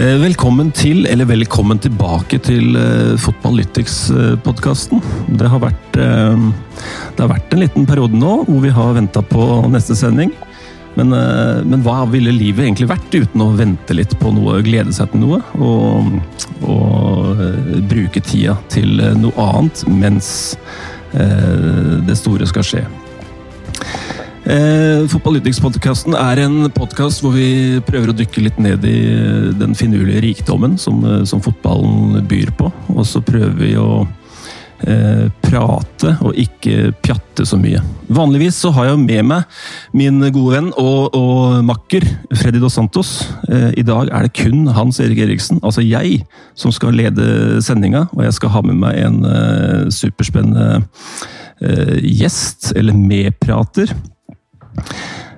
Eh, velkommen til, eller velkommen tilbake til uh, Fotballytics-podkasten. Det, har vært, det har vært en liten periode nå hvor vi har venta på neste sending. Men, men, hva ville livet egentlig vært uten å vente litt på noe, glede seg til noe? Og, og bruke tida til noe annet mens det store skal skje. Eh, Fotballytics-podkasten er en podkast hvor vi prøver å dykke litt ned i den finurlige rikdommen som, eh, som fotballen byr på. Og så prøver vi å eh, prate og ikke pjatte så mye. Vanligvis så har jeg med meg min gode venn og, og makker Freddy Dos Santos. Eh, I dag er det kun Hans Erik Eriksen, altså jeg, som skal lede sendinga. Og jeg skal ha med meg en eh, superspennende eh, gjest, eller medprater.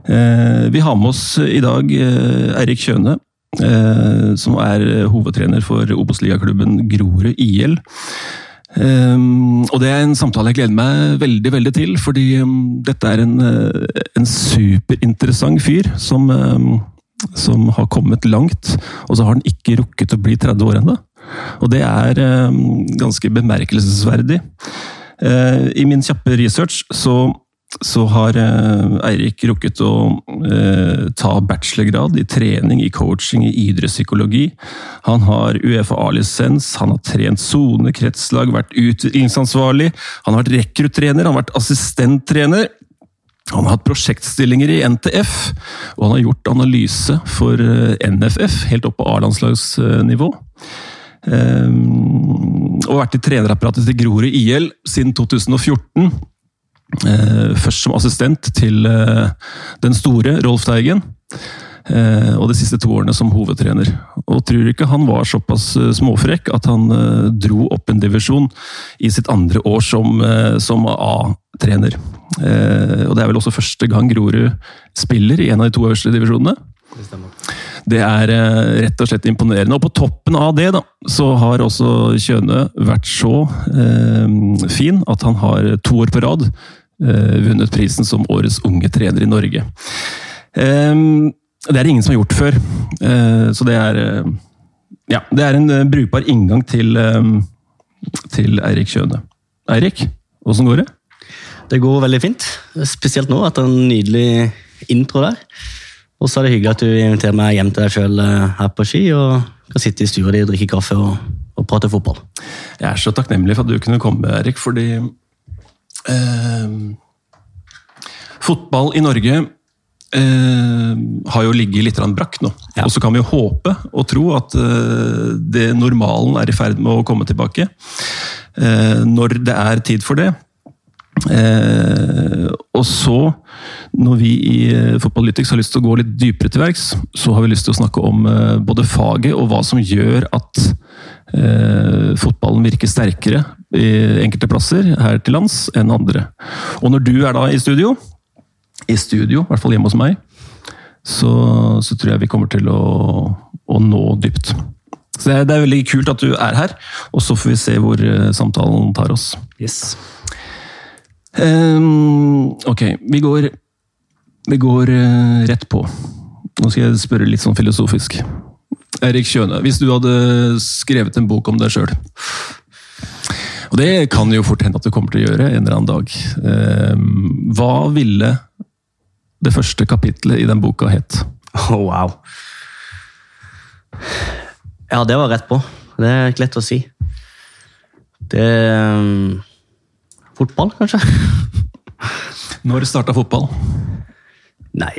Eh, vi har med oss i dag eh, Eirik Kjøne, eh, som er hovedtrener for Obos-ligaklubben Grorud IL. Og det er en samtale jeg gleder meg veldig veldig til, fordi um, dette er en, en superinteressant fyr som, som, har kommet langt, og så har han ikke rukket å bli 30 år ennå. Og det er ganske bemerkelsesverdig. I min kjappe research så så har eh, Eirik rukket å eh, ta bachelorgrad i trening, i coaching, i idrettspsykologi. Han har UFA-lisens, han har trent sone, kretslag, vært utviklingsansvarlig. Han har vært rekruttrener, han har vært assistenttrener. Han har hatt prosjektstillinger i NTF, og han har gjort analyse for eh, NFF, helt opp på A-landslagsnivå. Um, og vært i trenerapparatet til Grorud IL siden 2014. Eh, først som assistent til eh, den store Rolf Teigen. Eh, og de siste to årene som hovedtrener. Og tror ikke han var såpass småfrekk at han dro opp en divisjon i sitt andre år som, som A-trener. Og det er vel også første gang Grorud spiller i en av de to øverste divisjonene. Det er rett og slett imponerende. Og på toppen av det, da, så har også Kjøne vært så eh, fin at han har to år på rad vunnet prisen som årets unge trener i Norge. Det er det ingen som har gjort før, eh, så det er eh, Ja, det er en brukbar inngang til, til Eirik Kjøne. Eirik, åssen går det? Det går veldig fint. Spesielt nå, etter en nydelig intro der. Og så er det hyggelig at du inviterer meg hjem til deg sjøl her på Ski, og kan sitte i stua di og drikke kaffe og, og, prate fotball. Jeg er så takknemlig for at du kunne komme, Erik, fordi eh, Fotball i Norge eh, har jo ligget litt brakk nå. Ja. Og så kan vi jo håpe og tro at eh, det normalen er i ferd med å komme tilbake. Eh, når det er tid for det. Eh, og så, når vi i eh, Fotballytics har lyst til å gå litt dypere til verks, så har vi lyst til å snakke om eh, både faget og hva som gjør at eh, fotballen virker sterkere i enkelte plasser her til lands enn andre. Og når du er da i studio, i studio, i hvert fall hjemme hos meg, så, så tror jeg vi kommer til å, å nå dypt. Så det er, det er, veldig kult at du er her, og så får vi se hvor samtalen tar oss. Yes. Um, ok, vi går, vi går uh, rett på. Nå skal jeg spørre litt sånn filosofisk. Erik Kjøne, hvis du hadde skrevet en bok om deg sjøl Og det kan jo fort hende at du kommer til å gjøre en eller annen dag. Um, hva ville det første kapitlet i den boka het? Oh, wow. Ja, det var rett på. Det er ikke lett å si. Det um Fotball, kanskje? Når starta fotball? Nei,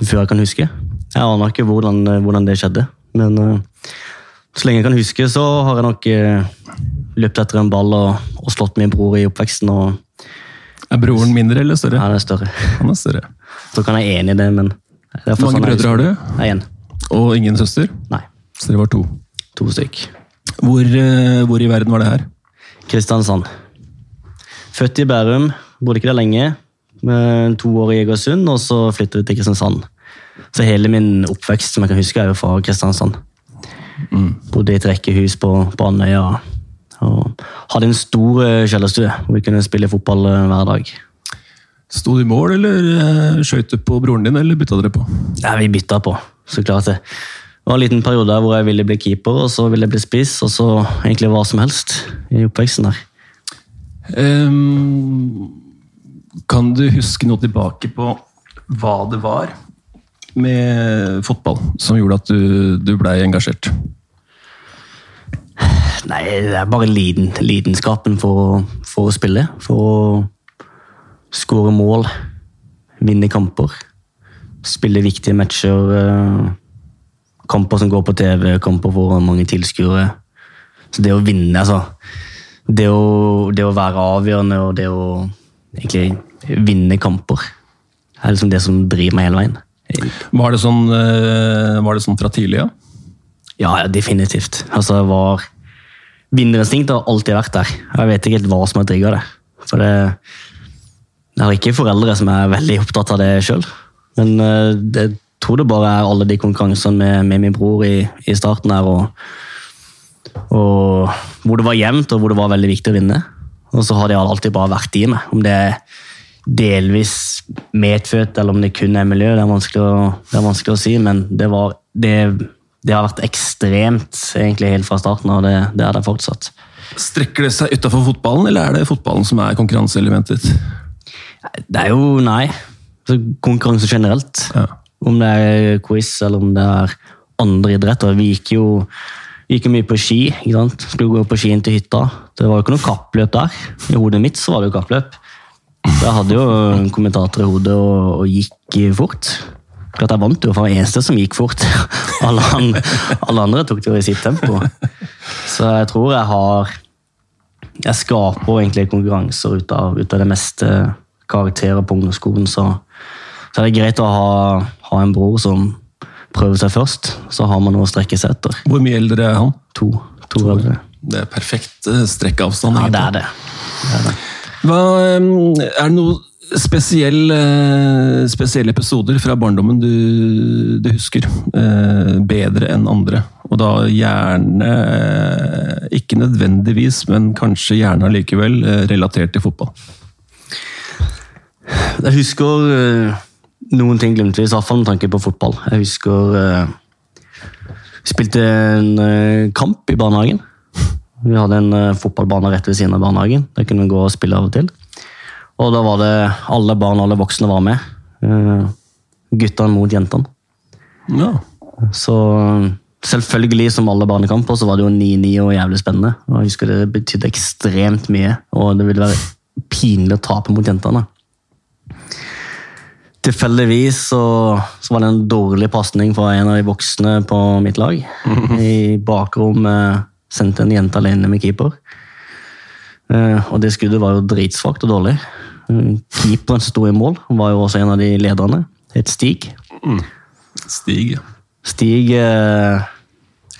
før jeg kan huske. Jeg aner ikke hvordan, hvordan det skjedde. Men uh, så lenge jeg kan huske, så har jeg nok uh, løpt etter en ball og, og, slått min bror i oppveksten. Og, er broren mindre eller større? Han er større. Han er større. Så kan jeg enig i det, men Hvor mange brødre har du? Én. Og ingen søster? Nei. Så det var to? To stykk. Hvor, uh, hvor i verden var det her? Kristiansand. Født i Bærum, bodde ikke der lenge. Med to år i Egersund, og så flyttet vi til Kristiansand. Så hele min oppvekst som jeg kan huske, er jo fra Kristiansand. Mm. Bodde i et rekkehus på, på Andøya. Og hadde en stor eh, kjellerstue hvor vi kunne spille fotball eh, hver dag. Sto du i mål, eller eh, skøyt du på broren din, eller bytta dere på? Ja, Vi bytta på, så klart det. Det var en liten periode hvor jeg ville bli keeper, og så ville jeg bli spiss, og så egentlig hva som helst i oppveksten der. Um, kan du huske noe tilbake på hva det var med fotball som gjorde at du, du blei engasjert? Nei, det er bare liden, lidenskapen for, for å spille. For å skåre mål, vinne kamper. Spille viktige matcher. eh, Kamper som går på TV, kamper for mange tilskuere. Så det å vinne, altså det å, det å være avgjørende og det å egentlig vinne kamper, er liksom det som driver meg hele veien. Var det sånn, eh, var det sånn fra tidlig, ja? Ja, ja, definitivt. Altså, var Vinnerinstinktet har alltid vært der. Jeg vet ikke helt hva som har trigga det. For det Jeg har ikke foreldre som er veldig opptatt av det sjøl. Men eh, jeg tror det bare er alle de konkurransene med, med min bror i, i starten her, og, og hvor det var jevnt, og hvor det var veldig viktig å vinne. Og så har det alltid bare vært i meg. Om det er delvis medfødt, eller om det kun er miljø, det er vanskelig å, det er vanskelig å si, men det, var, det, det har vært ekstremt egentlig helt fra starten, og det, det er det fortsatt. Strekker det seg utafor fotballen, eller er det fotballen som er konkurranseelementet? Det er jo nei. Så konkurranse generelt. Ja. Om det er quiz eller om det er andre idretter. Vi gikk jo, gikk jo mye på ski. ikke sant? Skulle gå på skien til hytta. Det var jo ikke noe kappløp der. I hodet mitt så var det jo kappløp. Så jeg hadde jo en kommentator i hodet og, og gikk fort. Klart Jeg vant jo, for jeg var eneste som gikk fort. Alle, an, alle andre tok det jo i sitt tempo. Så jeg tror jeg har Jeg skaper egentlig konkurranser ut av, ut av det meste karakterer på ungdomsskolen. Så, så er det greit å ha, ha en bror som prøver seg først. Så har man noe å strekke seg etter. Hvor mye eldre er han? To, to brødre. Det er perfekt strekkeavstand. strekkavstand. Ja, det er det. det, er det. Hva, eh, er det noen spesielle, spesielle episoder fra barndommen du, du husker eh, bedre enn andre? Og da gjerne eh, ikke nødvendigvis, men kanskje gjerne allikevel eh, relatert til fotball. Jeg husker eh, noen ting glimtvis, i hvert fall med tanke på fotball. Jeg husker Vi spilte en eh, kamp i barnehagen. Vi hadde en eh, fotballbane rett ved siden av barnehagen. Der kunne vi gå og spille av og til. Og da var det alle barn og alle voksne var med. Uh, guttene mot jentene. Ja. Så selvfølgelig, som alle barnekamper, så var det jo 9-9 og jævlig spennende. Og jeg husker det betydde ekstremt mye, og det ville være pinlig å tape mot jentene. Tilfeldigvis så, så var det en dårlig pasning fra en av de voksne på mitt lag. I bakrommet sendte en jente alene med keeper. Eh, og det skuddet var jo dritsvakt og dårlig. Keeperen som sto i mål, var jo også en av de lederne. Het Stig. Stig. ja. Stig eh,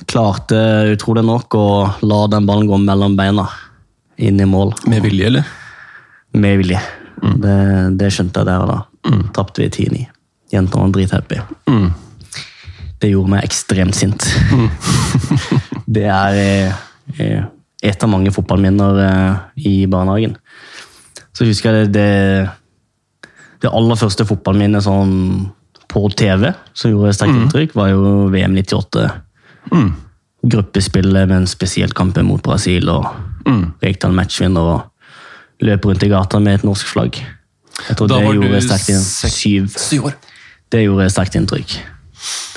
klarte utrolig nok å la den ballen gå mellom beina inn i mål. Med vilje, eller? Med vilje. Det, det skjønte jeg der og da. Tapte vi 10-9. Jentene var drithappy. Mm. Det gjorde meg ekstremt sint. det er eh, eh, et av mange fotballminner eh, i barnehagen. Så husker jeg det, det, det aller første fotballminnet sånn på TV som gjorde sterkt inntrykk, var jo VM 98. Mm. Gruppespillet med en spesielt kamp mot Brasil og Mm. Rekdal matchvinner og løp rundt i gata med et norsk flagg. Jeg tror Da det gjorde sterkt inntrykk. syv. År. Det gjorde sterkt inntrykk.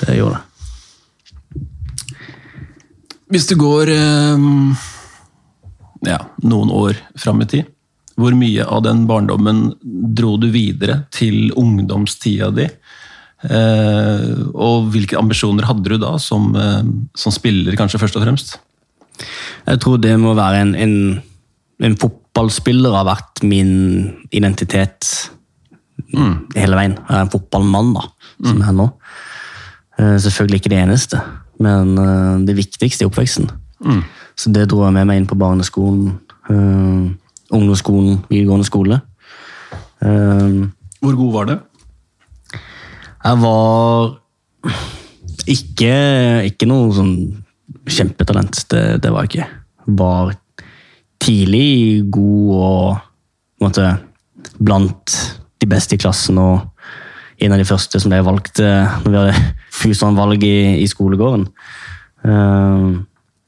Det gjorde det. Hvis du går eh, ja, noen år fram i tid, hvor mye av den barndommen dro du videre til ungdomstida di? Eh, og hvilke ambisjoner hadde du da som, eh, som spiller, kanskje først og fremst? Jeg tror det må være en, en, en fotballspiller har vært min identitet hele veien. Jeg er en fotballmann, da, som jeg er nå. Eh, Selvfølgelig ikke det eneste, men det viktigste i oppveksten. Så det dro jeg med meg inn på barneskolen, ungdomsskolen, videregående skole. Um, Hvor god var du? Jeg var ikke, ikke noe sånn kjempetalent, det, det var jeg ikke. Var tidlig god og måte, blant de beste i klassen og en av de første som ble valgt eh, når vi hadde Fusan-valg i, i skolegården. Um,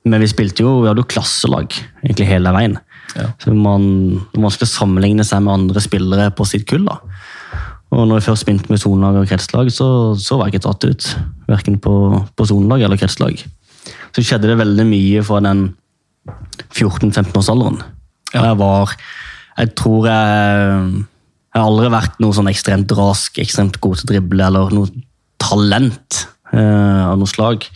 men vi spilte jo, vi hadde jo klasselag egentlig hele veien. Ja. Så man, man skulle sammenligne seg med andre spillere på sitt kull. da. Og når jeg først begynte med sonelag og kretslag, så, så var jeg ikke tatt ut. Verken på, på sonelag eller kretslag. Så skjedde det veldig mye fra den 14-15-årsalderen. Ja. Jeg var Jeg tror jeg Jeg har aldri vært noe sånn ekstremt rask, ekstremt god til å drible eller noe talent eh, av noe slag.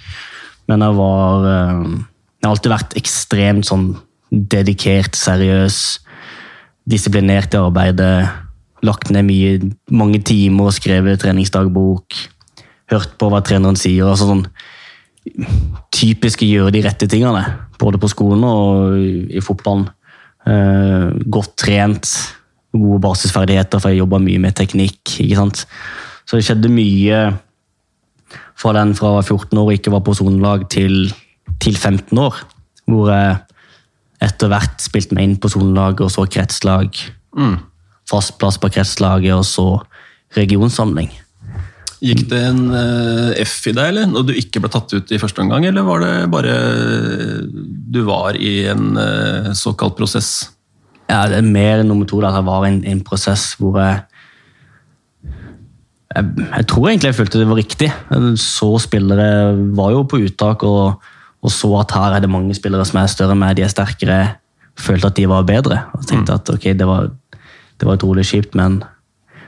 Men jeg var eh, Jeg har alltid vært ekstremt sånn dedikert, seriøs, disiplinert i arbeidet. Lagt ned mye, mange timer og skrevet treningsdagbok. Hørt på hva treneren sier. altså sånn typiske gjøre de rette tingene. Både på skolen og i fotballen. Eh, godt trent, gode basisferdigheter, for jeg jobba mye med teknikk. ikke sant? Så det skjedde mye fra den fra 14 år og ikke var på sonelag, til, til 15 år. Hvor jeg etter hvert spilt meg inn på sonelaget og så kretslag. Fast plass på kretslaget og så regionsamling. Gikk det en eh, F i deg, eller? Når du ikke ble tatt ut i første omgang, eller var det bare du var i en eh, såkalt prosess? Ja, det er mer nummer to. At jeg var i en, en prosess hvor jeg, jeg Jeg tror egentlig jeg følte det var riktig. Så spillere var jo på uttak og, og så at her er det mange spillere som er større enn meg, de er sterkere. Følte at de var bedre. Og tenkte at ok, det var, det var utrolig kjipt, men,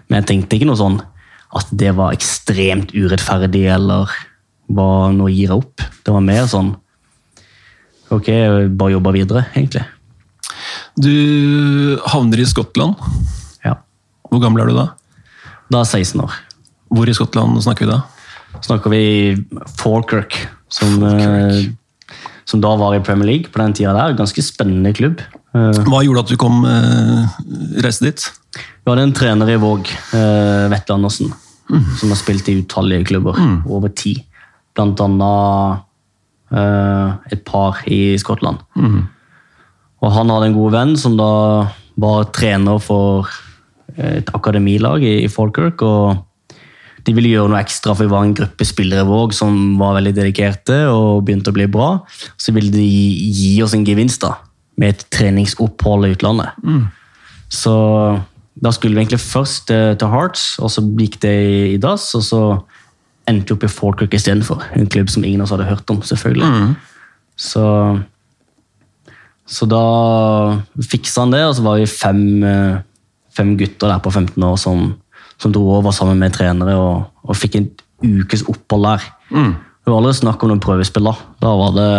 men jeg tenkte ikke noe sånn at det var ekstremt urettferdig eller var noe å gi opp. Det var mer sånn Ok, bare jobba videre, egentlig. Du havner i Skottland. Ja. Hvor gammel er du da? Da er jeg 16 år. Hvor i Skottland snakker vi da? snakker vi Falkirk, som, eh, som da var i Premier League på den tida der. Ganske spennende klubb. Eh, Hva gjorde at du kom eh, reiste dit? Vi hadde en trener i Våg, eh, Vetle Andersen, som har spilt i utallige klubber. Over ti. Blant annet eh, et par i Skottland. Og han hadde en god venn som da var trener for et akademilag i Falkirk. og de ville gjøre noe ekstra, for vi var en gruppe spillere i Våg som var veldig dedikerte og begynte å bli bra. Så ville de gi oss en gevinst da, med et treningsopphold i utlandet. Så da skulle vi egentlig først til, til Hearts, og så gikk det i, dass. Og så endte vi opp i Falkirk istedenfor. En klubb som ingen av oss hadde hørt om, selvfølgelig. Så, så da fiksa han det, og så var vi fem, eh, fem gutter der på 15 år som, som dro over sammen med trenere og, og fikk en ukes opphold der. Det var aldri snakk om noen prøvespiller. Da var det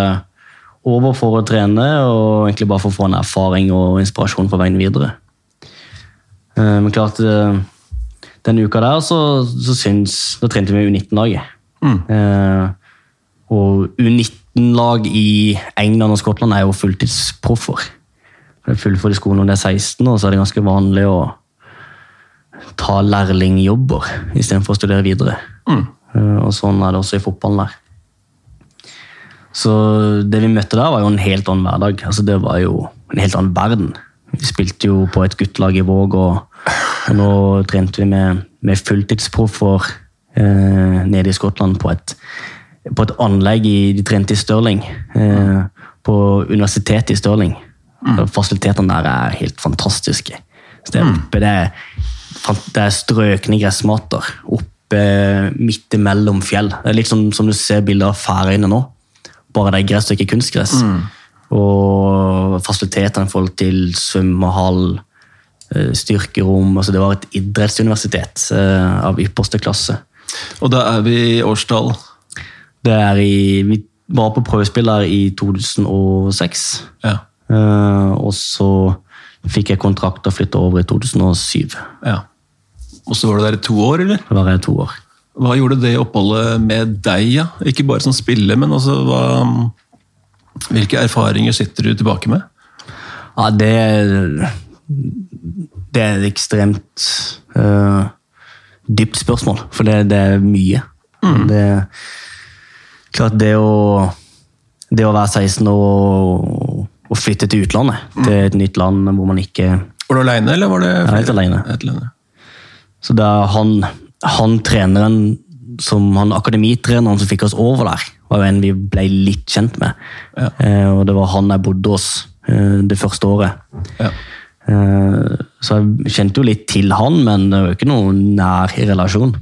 over for å trene og egentlig bare for å få en erfaring og inspirasjon for veien videre. Eh, Men klart, eh, den uka der så, så syns Da trente vi U19-laget. Eh, Og U19-lag i England og Skottland er jo fulltidsproffer. Det er fullført i skolen når det er 16, og så er det ganske vanlig å ta lærlingjobber istedenfor å studere videre. Mm. Og sånn er det også i fotballen der. Så det vi møtte der, var jo en helt annen hverdag. Altså, det var jo en helt annen verden. Vi spilte jo på et guttelag i Våg, og, og nå trente vi med, med fulltidsproffer eh, nede i Skottland på et, på et anlegg i, De trente i Stirling, eh, på universitetet i Stirling. Fasilitetene der er helt fantastiske. Så det er oppe, det er, det er strøkne gressmater oppe midt imellom fjell. Det er litt som, som du ser bilder av Færøyene nå. Bare det er gress og ikke kunstgress. Og fasilitetene i forhold til svømmehall, eh, styrkerom altså Det var et idrettsuniversitet eh, av ypperste klasse. Og da er vi i årstall. Det er i, vi var på prøvespill der i 2006. Ja. eh, Og så fikk jeg kontrakt og flytta over i 2007. ja. Og så var du der i to år, eller? Da var jeg to år. Hva gjorde det oppholdet med deg, ja? Ikke bare som spiller, men også hva Hvilke erfaringer sitter du tilbake med? Ja, det Det er et ekstremt uh, dypt spørsmål, for det, det er mye. Det er klart, det å Det å være 16 og, og flytte til utlandet, til et nytt land hvor man ikke Var du aleine, eller var det er helt alene. Helt alene. Så det er han han treneren som han akademitreneren som fikk oss over der, var jo en vi ble litt kjent med. Ja. Eh, og det var han jeg bodde hos eh, det første året. Ja. Eh, så jeg kjente jo litt til han, men det var jo ikke noen nær relasjon.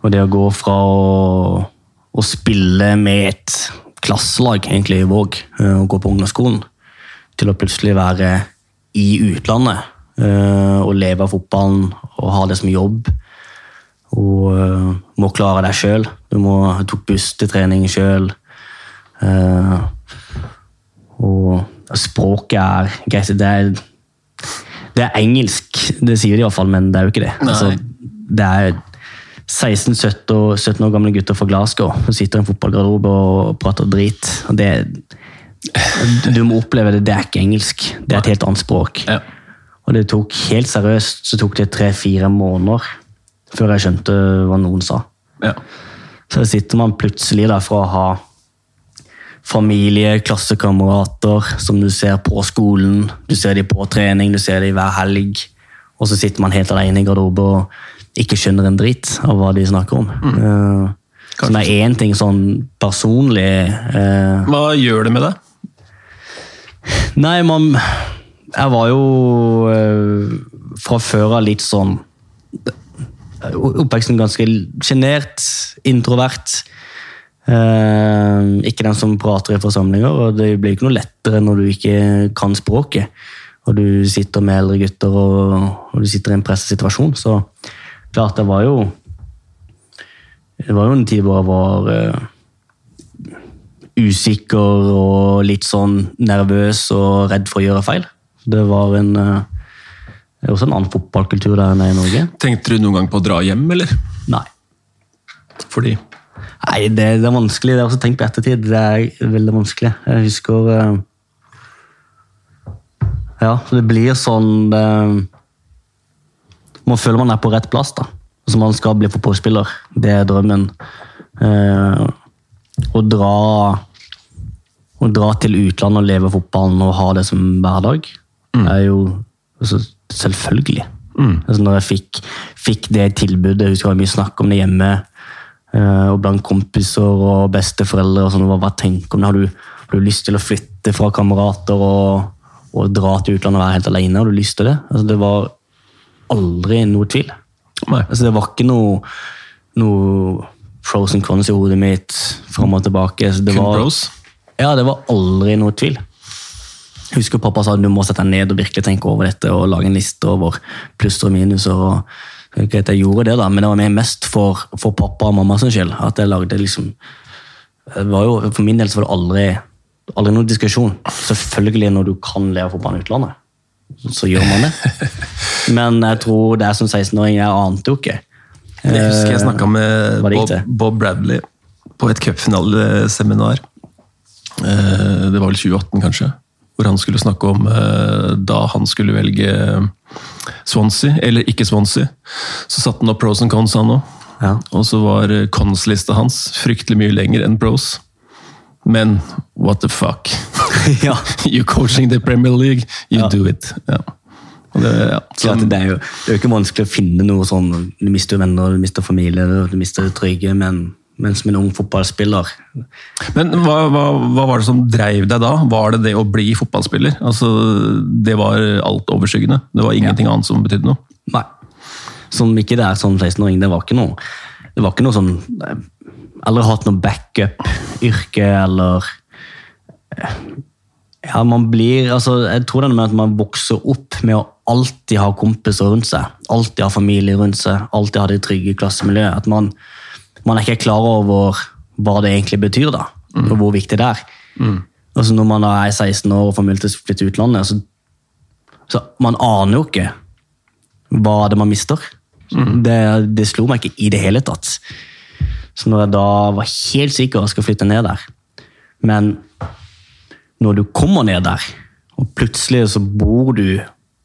Og det å gå fra å, å spille med et klasselag egentlig i Våg, eh, og gå på ungdomsskolen, til å plutselig være i utlandet og leve av fotballen og ha det som jobb. Og eh, må klare deg sjøl. Du må, jeg tok buss til trening sjøl. og språket er greit. Det er, det er engelsk, det sier de iallfall, men det er jo ikke det. Altså, det er 16-17 år, 17 år gamle gutter fra Glasgow som sitter i en fotballgarderobe og prater drit. Og det, du må oppleve det. Det er ikke engelsk. Det er et helt annet språk. Ja. Og det tok helt seriøst så tok det tre-fire måneder før jeg skjønte hva noen sa. Ja. Så sitter man plutselig der fra å ha familie, klassekamerater som du ser på skolen, du ser dem på trening, du ser dem hver helg, og så sitter man helt alene i garderobe og ikke skjønner en dritt av hva de snakker om. Eh, som er én ting sånn personlig eh, Hva gjør det med deg? Nei, man Jeg var jo eh, fra før av litt sånn Oppveksten ganske sjenert, introvert. Eh, ikke den som prater i forsamlinger, og det blir ikke noe lettere når du ikke kan språket. Og du sitter med eldre gutter og, du sitter i en presset situasjon. Så klart, det var jo Det var jo en tid hvor jeg var eh, usikker og litt sånn nervøs og redd for å gjøre feil. Det var en, eh, det er også en annen fotballkultur der enn i Norge. Tenkte du noen gang på å dra hjem, eller? Nei. Fordi Nei, det, det er vanskelig. Det er også tenkt på ettertid. Det er veldig vanskelig. Jeg husker eh, Ja, det blir sånn det, Man føler man er på rett plass. da. Altså Man skal bli fotballspiller. Det er drømmen. Eh, å dra å dra til utlandet og leve fotballen og ha det som hverdag, er jo altså, selvfølgelig. Altså, når jeg fikk, fikk det tilbudet, jeg husker det var mye snakk om det hjemme, eh, og blant kompiser og besteforeldre, og sånn, hva, tenker om det? Har du, har du lyst til å flytte fra kamerater og, og dra til utlandet og være helt alene? Har du lyst til det? Altså, det var aldri noe tvil. Altså, det var ikke noe, noe pros and cons i hodet mitt fram og tilbake. Så det Kun var? Ja, det var aldri noe tvil. Jeg husker pappa sa du må sette deg ned og virkelig tenke over dette og lage en liste over plusser og minuser. og greit, Jeg gjorde det, da, men det var mest for, for pappa og mamma sin skyld. at jeg lagde liksom... Var jo, for min del så var det aldri, aldri noen diskusjon. Selvfølgelig når du kan leve fotball i utlandet, så gjør man det. Men jeg tror det er som 16-åring, jeg ante jo ikke. Jeg husker jeg snakka med Bob. Bob Bradley på et cupfinaleseminar. Eh, Det var vel 2018, kanskje. Hvor han skulle snakke om eh, da han skulle velge Swansea, eller ikke Swansea. Så satte han opp pros and cons, han òg. Ja. Og så var eh, cons-lista hans fryktelig mye lenger enn pros. Men what the fuck? ja. You're coaching the Premier League, you Ja. do it. Ja. Det, ja. Så det, er jo, det er jo ikke vanskelig å finne noe sånn Du mister venner, du mister familie, du mister trygge, men, men som en ung fotballspiller Men hva, hva, hva var det som dreiv deg da? Var det det å bli fotballspiller? Altså, det var alt overskyggende? Det var ingenting annet som betydde noe? Nei. Som ikke det er som 16-åring. Det var ikke noe Det var ikke noe sånn eh, Aldri hatt noe backup-yrke eller eh, Ja, man blir altså, Jeg tror det er med at man vokser opp med å alltid ha kompiser rundt seg. Alltid ha familie rundt seg. Alltid ha det trygge klassemiljøet. At man, man er ikke klar over hva det egentlig betyr, da. Og hvor viktig det er. Altså Når man er 16 år og får mulighet til å flytte utlandet, så, så man aner jo ikke hva det man mister. Det, det slo meg ikke i det hele tatt. Så når jeg da var helt sikker jeg skulle flytte ned der Men når du kommer ned der, og plutselig så bor du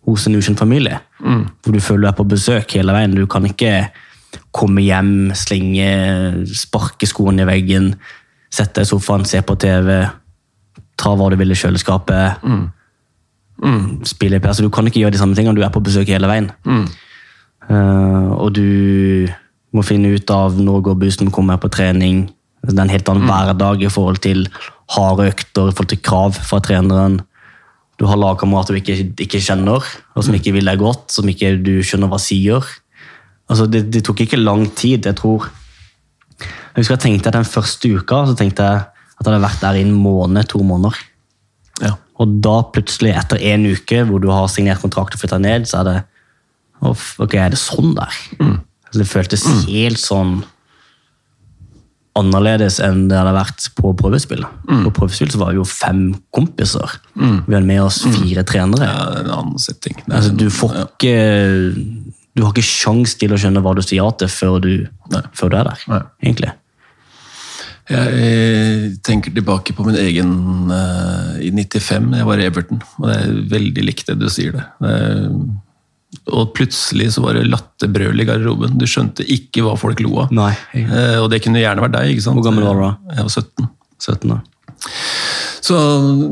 hos en ukjent familie, hvor du føler du er på besøk hele veien Du kan ikke komme hjem, slenge, sparke skoene i veggen, sette deg i sofaen, se på TV, ta hva du vil i kjøleskapet spille i PC. Du kan ikke gjøre de samme tingene, du er på besøk hele veien. Eh, og du må finne ut av når går bussen kommer på trening. Det er en helt annen hverdag i forhold til harde økter, i forhold til krav fra treneren. Du har lagkamerater du ikke, ikke kjenner, og som ikke vil deg godt, som ikke du skjønner hva sier. Altså, det, det tok ikke lang tid. Jeg tror Jeg husker jeg tenkte at den første uka så tenkte jeg at jeg hadde vært der i en måned, to måneder. Ja. Og da plutselig, etter en uke hvor du har signert kontrakt og flytta ned, så er det Ok, er det sånn der? Altså, det føltes helt sånn annerledes enn det hadde vært på prøvespill. På prøvespill så var vi jo fem kompiser. Vi hadde med oss fire trenere. Ja, det en annen setting. Er Altså, du får ja. Du har ikke sjans til å skjønne hva du sier ja til før du, før du er der. Nei. egentlig. Jeg tenker tilbake på min egen uh, i 95, jeg var i Everton. Og det er veldig likt det du sier det. Uh, og plutselig så var det latterbrøl i garderoben. Du skjønte ikke hva folk lo av. Nei. uh, og det kunne gjerne vært deg. ikke sant? Hvor gammel var du da? Jeg var 17. 17 da. Så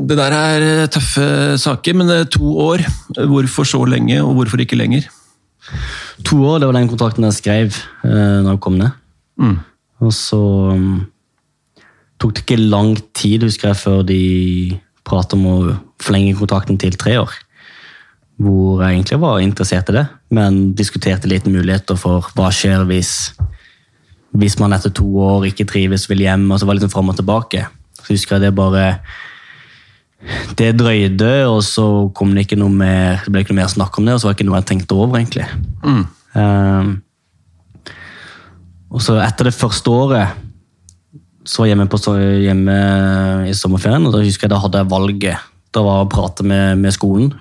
det der er tøffe saker, men det er to år. Hvorfor så lenge, og hvorfor ikke lenger? To år, det var den kontrakten jeg skrev eh, når jeg kom ned. Mm. Og så um, tok det ikke lang tid, husker jeg, før de pratet om å forlenge kontrakten til tre år. Hvor jeg egentlig var interessert i det, men diskuterte litt muligheter for hva skjer hvis, hvis man etter to år ikke trives, vil hjem, og så var det litt sånn fram og tilbake. Så husker jeg det bare Det drøyde, og så kom det ikke noe mer det ble ikke noe mer snakk om det, og så var det ikke noe jeg tenkte over, egentlig. Mm. Um, og så etter det første året så var jeg hjemme, på, så hjemme i sommerferien, og da husker jeg da hadde jeg valget. Da var jeg å prate med, med skolen.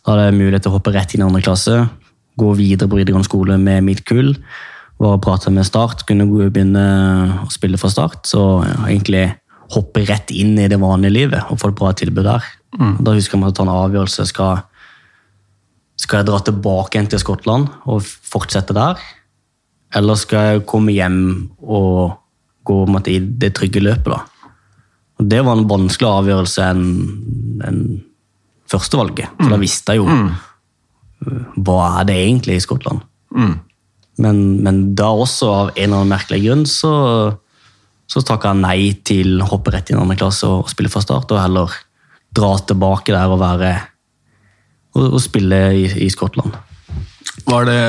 Da hadde jeg mulighet til å hoppe rett inn i andre klasse, gå videre på videregående skole med mitt kull. Var å prate med Start, kunne begynne å spille fra start. Så ja, egentlig hoppe rett inn i det vanlige livet og få et bra tilbud der. Da husker jeg å ta en avgjørelse. Skal, skal jeg dra tilbake igjen til Skottland og fortsette der? Eller skal jeg komme hjem og gå måte, i det trygge løpet? da? Og Det var en vanskelig avgjørelse enn en førstevalget. For da visste jeg jo mm. hva er det egentlig i Skottland. Mm. Men, men da også, av en eller annen merkelig grunn, så, så takka jeg nei til å hoppe rett inn i andre klasse og spille fra start, og heller dra tilbake der og være og, og spille i, i Skottland. Var det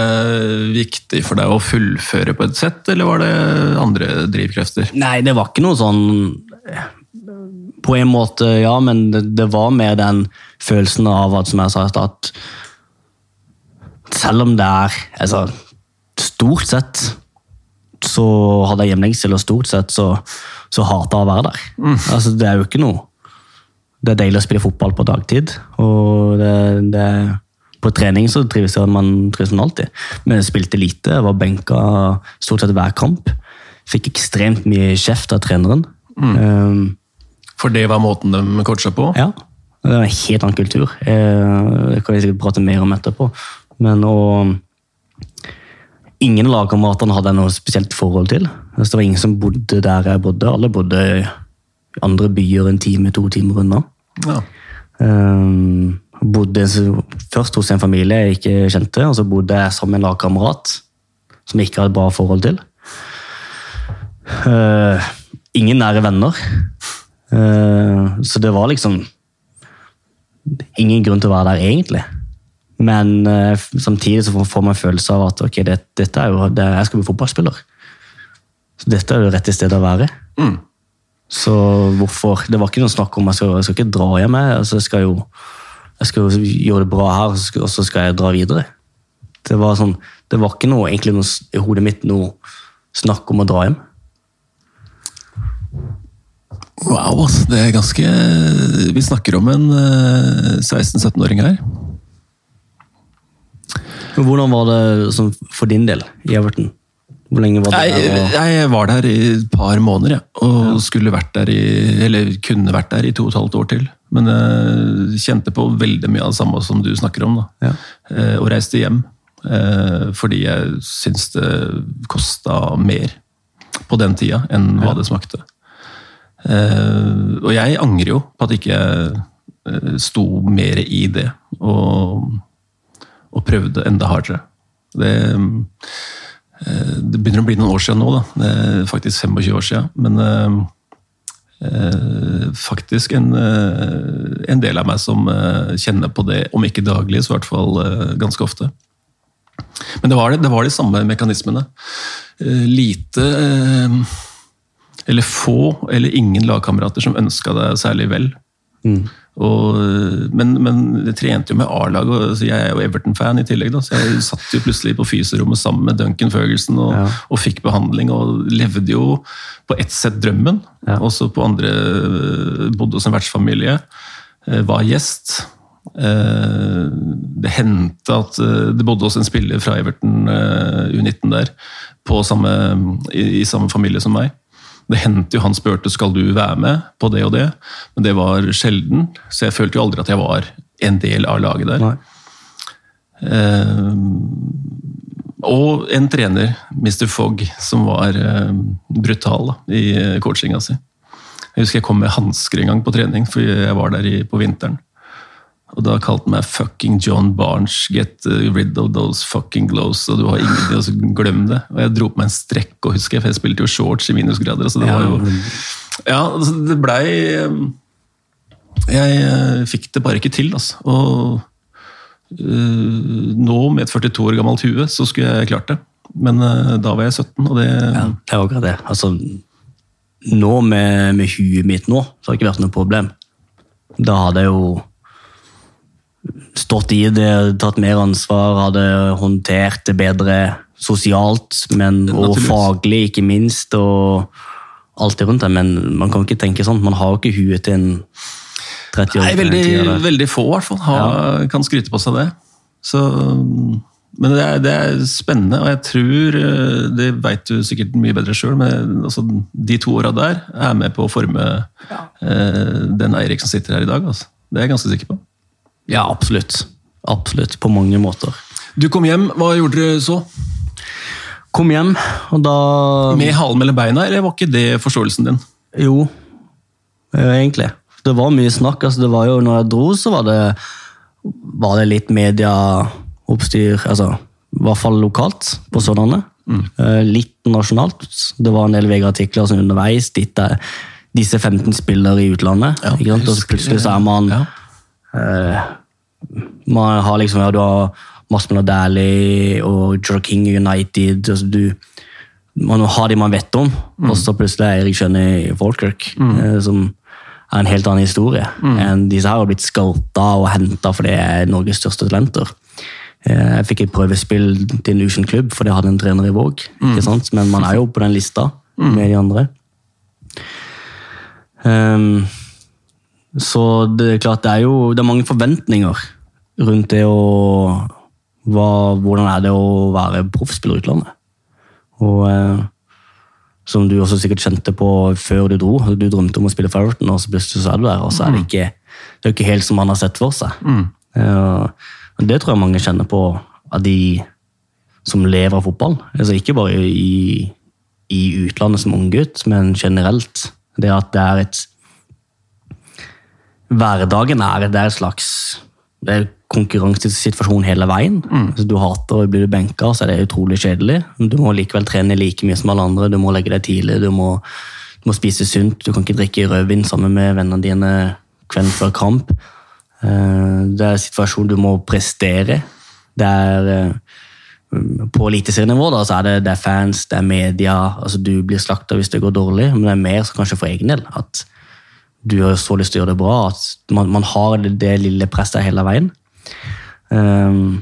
viktig for deg å fullføre på et sett, eller var det andre drivkrefter? Nei, det var ikke noe sånn På en måte, ja, men det, det var mer den følelsen av at, som jeg sa i stad, at selv om det er altså, Stort sett så hadde jeg hjemlengsel, og stort sett så, så hata jeg å være der. Altså, det er jo ikke noe Det er deilig å spille fotball på dagtid, og det, det på trening så trives jeg, man trives man alltid. Men jeg spilte lite, jeg var benka stort sett hver kamp. Fikk ekstremt mye kjeft av treneren. Um, For det var måten de coacha på? ja, det var en helt annen kultur. Eh, Det kan vi sikkert prate mer om etterpå. Men og, Ingen av lagkameratene hadde jeg noe spesielt forhold til. Altså, det var ingen som bodde der jeg bodde. Alle bodde i andre byer en time, to timer unna. Ja. Um, bodde først hos en familie jeg ikke kjente, og så bodde jeg sammen med en lagkamerat som jeg ikke hadde bra forhold til. Uh, ingen nære venner. Uh, så det var liksom ingen grunn til å være der, egentlig. Men uh, samtidig så får man følelse av at ok, det, dette er jo, det, jeg skal bli fotballspiller. Så dette er jo rett rette stedet å være. Mm. Så hvorfor Det var ikke noe snakk om jeg skal, jeg skal ikke dra hjem. Altså, jeg, skal jo, jeg skal jo gjøre det bra her, og så skal- jeg dra videre. Det var sånn, det var ikke noe, egentlig noe, i hodet mitt noe snakk om å dra hjem. Wow, altså, det er ganske Vi snakker om en eh, 16-17-åring her. Men hvordan var det sånn, for din del i Everton? Hvor lenge var det Jeg, der? Jeg var der i et par måneder, ja. Og skulle vært der i Eller kunne vært der i to og et halvt år til. Men jeg kjente på veldig mye av det samme som du snakker om. da. Ja. Eh, Og reiste hjem. eh, Fordi jeg syns det kosta mer på den tida enn hva det smakte. Eh, Og jeg angrer jo på at ikke jeg ikke sto mer i det. Og, og prøvde enda hardere. Det, eh, det begynner å bli noen år siden nå, da. Det er faktisk 25 år siden. Men eh, eh, faktisk en, eh, en del av meg som kjenner på det, om ikke daglig, så i hvert fall ganske ofte. Men det var, det, det var de samme mekanismene. Lite Eller få eller ingen lagkamerater som ønska deg særlig vel. Og, men, men jeg trente jo med A-laget, så jeg er jo Everton-fan i tillegg. Da, så jeg satt jo plutselig på fyserommet sammen med Duncan Ferguson og, Ja. og fikk behandling. Og levde jo på ett sett drømmen, Ja. også på andre bodde hos en vertsfamilie. eh, Var gjest. Eh, Det hendte at eh, det bodde hos en spiller fra Everton eh, U19 der, på samme, i, i samme familie som meg. Det hendte jo han spurte skal du være med på det og det, men det var sjelden. Så jeg følte jo aldri at jeg var en del av laget der. Eh, og en trener, Mr. Fogg, som var eh, brutal da, i eh, coachinga si. Jeg husker jeg kom med hansker en gang på trening, for jeg var der i, på vinteren. Og da kalte han meg fucking John Barnes, get uh, rid of those fucking gloves. Og du har ingenting, og så glem det. Og jeg dro på meg en strekk, og husker jeg, for jeg spilte jo shorts i minusgrader. Så det Ja, var jo Ja, altså, det blei Jeg eh, fikk det bare ikke til, altså. Og eh, nå, med et 42 år gammelt hue, så skulle jeg klart det. Men eh, da var jeg 17, og det Ja, det er akkurat det. Altså, nå med, med huet mitt nå, så har det ikke vært noe problem. Da hadde jeg jo stått i det, tatt mer ansvar, hadde håndtert det bedre sosialt, men, og faglig, ikke minst, og alt det rundt det. Men man kan ikke tenke sånn. Man har jo ikke huet til en 30 år. Nei, veldig, veldig få i hvert fall har, kan skryte på seg det. Så, men det er, det er spennende, og jeg tror eh, Det veit du sikkert mye bedre sjøl, men altså, de to åra der er med på å forme eh, den Eirik som sitter her i dag. Altså. Det er jeg ganske sikker på. Ja, absolutt. Absolutt, på mange måter. Du kom hjem, hva gjorde dere så? Kom hjem, og da Med halen mellom beina, eller var ikke det forståelsen din? Jo, eh, egentlig. Det var mye snakk. altså det var jo, når jeg dro, så var det, var det litt medieoppstyr. altså I hvert fall lokalt på Sørlandet. Mm. Litt nasjonalt. Det var en del VG-artikler altså, underveis. Ditt er, disse 15 spillere i utlandet. Ja? Og så plutselig så er man Ja. eh, Man har liksom, ja, du har Masmela Dæhlie og Jorking United. altså du man har de man vet om, og så plutselig er Erik Skjønne i Falkirk, eh, som er en helt annen historie. enn Disse her har blitt scouta og henta fordi det er Norges største talenter. Eh, Jeg fikk et prøvespill til en Usion-klubb fordi jeg hadde en trener i Våg. ikke sant? Men man er jo på den lista med de andre. Ehm, så det er klart, det er jo det er mange forventninger rundt det å hva, Hvordan er det å være proffspiller i utlandet? Og eh, som du også sikkert kjente på før du dro. Du drømte om å spille for Everton, og så plutselig så er du der, og så er det ikke, det er ikke helt som man har sett for seg. Eh, det tror jeg mange kjenner på av de som lever av fotball. Altså ikke bare i, i utlandet som unggutt, men generelt. Det at det er et Hverdagen er, det er et slags det er konkurransesituasjon hele veien. Hvis du hater å bli benka, så er det utrolig kjedelig. Du må likevel trene like mye som alle andre, du må legge deg tidlig, du må, du må spise sunt. Du kan ikke drikke rødvin sammen med vennene dine kvelden før kamp. Eh, Det er en situasjon du må prestere. Det er eh, På eliteserienivå er det, det er fans, det er media. altså Du blir slakta hvis det går dårlig, men det er mer så kanskje for egen del. At du har så lyst til å gjøre det bra. At man, man har det, det lille presset hele veien. Um,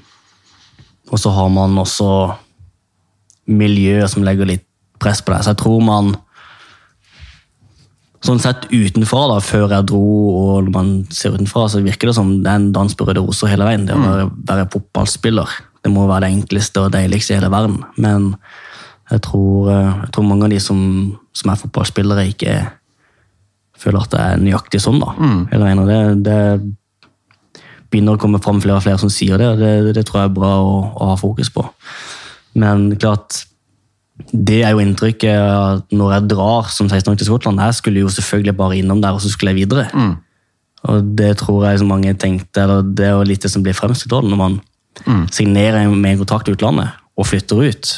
og så har man også miljøet som legger litt press på deg. Så jeg tror man Sånn sett utenfra, da, før jeg dro, og når man ser utenfra, så virker det som det er en dans på røde roser hele veien. Det å være, være fotballspiller. Det må være det enkleste og deiligste i hele verden. Men jeg tror, eh, jeg tror mange av de som, som er fotballspillere, ikke føler at det er nøyaktig sånn. da. Hele veien, og det, det begynner å komme fram flere og flere som sier det, og det, det tror jeg er bra å, å ha fokus på. Men klart, det er jo inntrykket at når jeg drar som 16-åring til Skottland, jeg skulle jo selvfølgelig bare innom der, og så skulle jeg videre. Og det tror jeg så mange tenkte, eller det er jo litt det som blir fremstilt når man signerer med en kontrakt i utlandet, og flytter ut,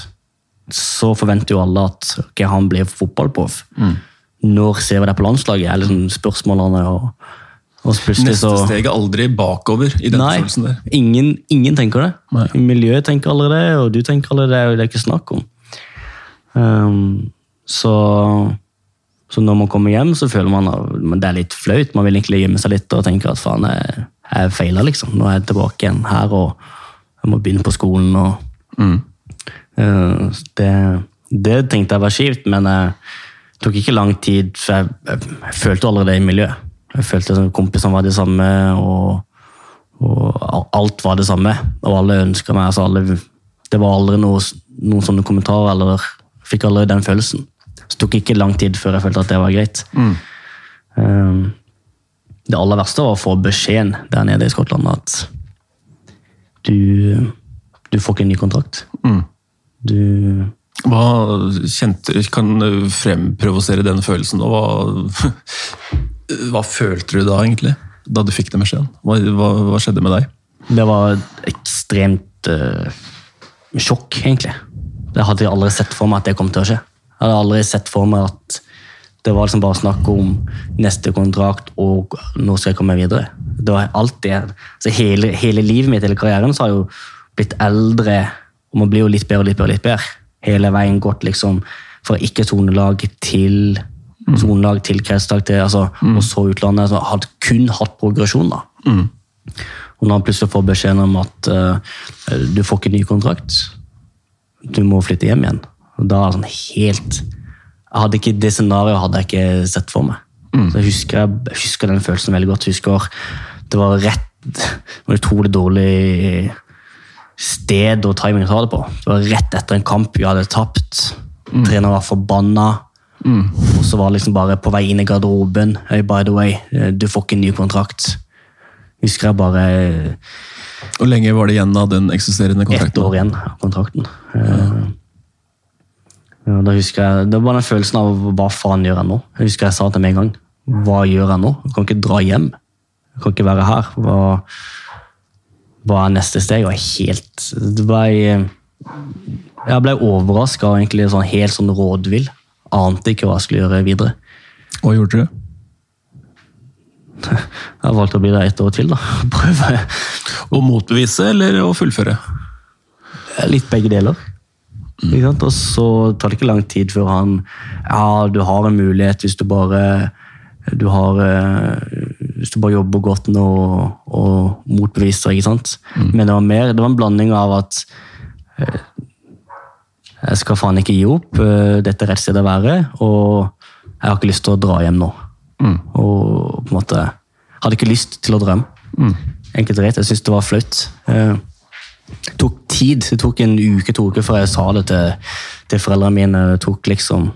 så forventer jo alle at okay, han blir fotballproff. Når ser vi deg på landslaget? er liksom spørsmålene. og, og Neste steg er aldri bakover i den Nei, der. ingen, ingen tenker det. Nei. Miljøet tenker aldri det, og du tenker aldri det, og det er ikke snakk om. Um, så, så når man kommer hjem, så føler man at det er litt flaut. Man vil egentlig gjemme seg litt og tenke at faen, jeg, jeg feila, liksom. Nå er jeg tilbake igjen her, og jeg må begynne på skolen. og Mm. uh, det, det tenkte jeg var kjipt, men det tok ikke lang tid, for jeg, jeg, jeg følte allerede det i miljøet. Jeg følte at kompisene var de samme, og, og alt var det samme. Og alle ønska meg. Altså alle, det var aldri noe, noen sånne kommentarer, eller fikk aldri den følelsen. Så det tok ikke lang tid før jeg følte at det var greit. Mm. Um, det aller verste var å få beskjeden der nede i Skottland at du, du får ikke en ny kontrakt. Mm. Du Hva kjente, kan fremprovosere den følelsen? Og hva, hva følte du da, egentlig? Da du fikk den beskjeden? Hva, hva, hva skjedde med deg? Det var ekstremt uh, sjokk, egentlig. Det hadde jeg aldri sett for meg at det kom til å skje. Jeg hadde aldri sett for meg at det var liksom bare snakk om neste kontrakt og nå skal jeg komme videre. Det var det. Altså hele, hele livet mitt, hele karrieren, så har jeg jo blitt eldre, og man blir jo litt bedre og litt bedre. og litt bedre. Hele veien gått liksom fra ikke-sonelag til sonelag til kretsdag, til, altså, og så utlandet. Så hadde kun hatt progresjon, da. Og når han plutselig får beskjeden om at uh, du får ikke ny kontrakt, du må flytte hjem igjen. Og da er sånn helt ikke, Det scenarioet hadde jeg ikke sett for meg. Så jeg husker, jeg husker den følelsen veldig godt. Jeg husker Det var rett det var utrolig dårlig sted og timing å ta det på. Det var rett etter en kamp vi hadde tapt. Treneren var forbanna. Og så var det liksom bare på vei inn i garderoben. Hey, by the way, eh, du får ikke en ny kontrakt. Husker jeg bare Hvor lenge var det igjen av den eksisterende ett kontrakten? år igjen av kontrakten. Eh, ja, da husker jeg, Det var den følelsen av hva faen gjør jeg nå? Jeg husker jeg sa til meg en gang. Hva gjør jeg nå? Jeg kan ikke dra hjem. Jeg kan ikke være her. Hva, hva er neste steg? og var helt det ble, Jeg ble overraska og egentlig sånn, helt sånn rådvill. Ante ikke hva jeg skulle gjøre videre. Hva gjorde du? Jeg valgte å bli der ett år til. da. Prøve Å motbevise eller å fullføre? Litt begge deler. Ikke sant? Og så tar det ikke lang tid før han Ja, du har en mulighet hvis du bare du har, eh, hvis du bare jobber godt nå og, og motbeviser, ikke sant? Men det var mer, det var en blanding av at eh, jeg skal faen ikke gi opp, eh, dette er rett sted å være, og jeg har ikke lyst til å dra hjem nå. Og på en måte hadde ikke lyst til å dra hjem. Enkelt og greit, jeg syntes det var flaut. Eh, det tok tid. Det tok en uke, to uker før jeg sa det til, til foreldrene mine. Det tok liksom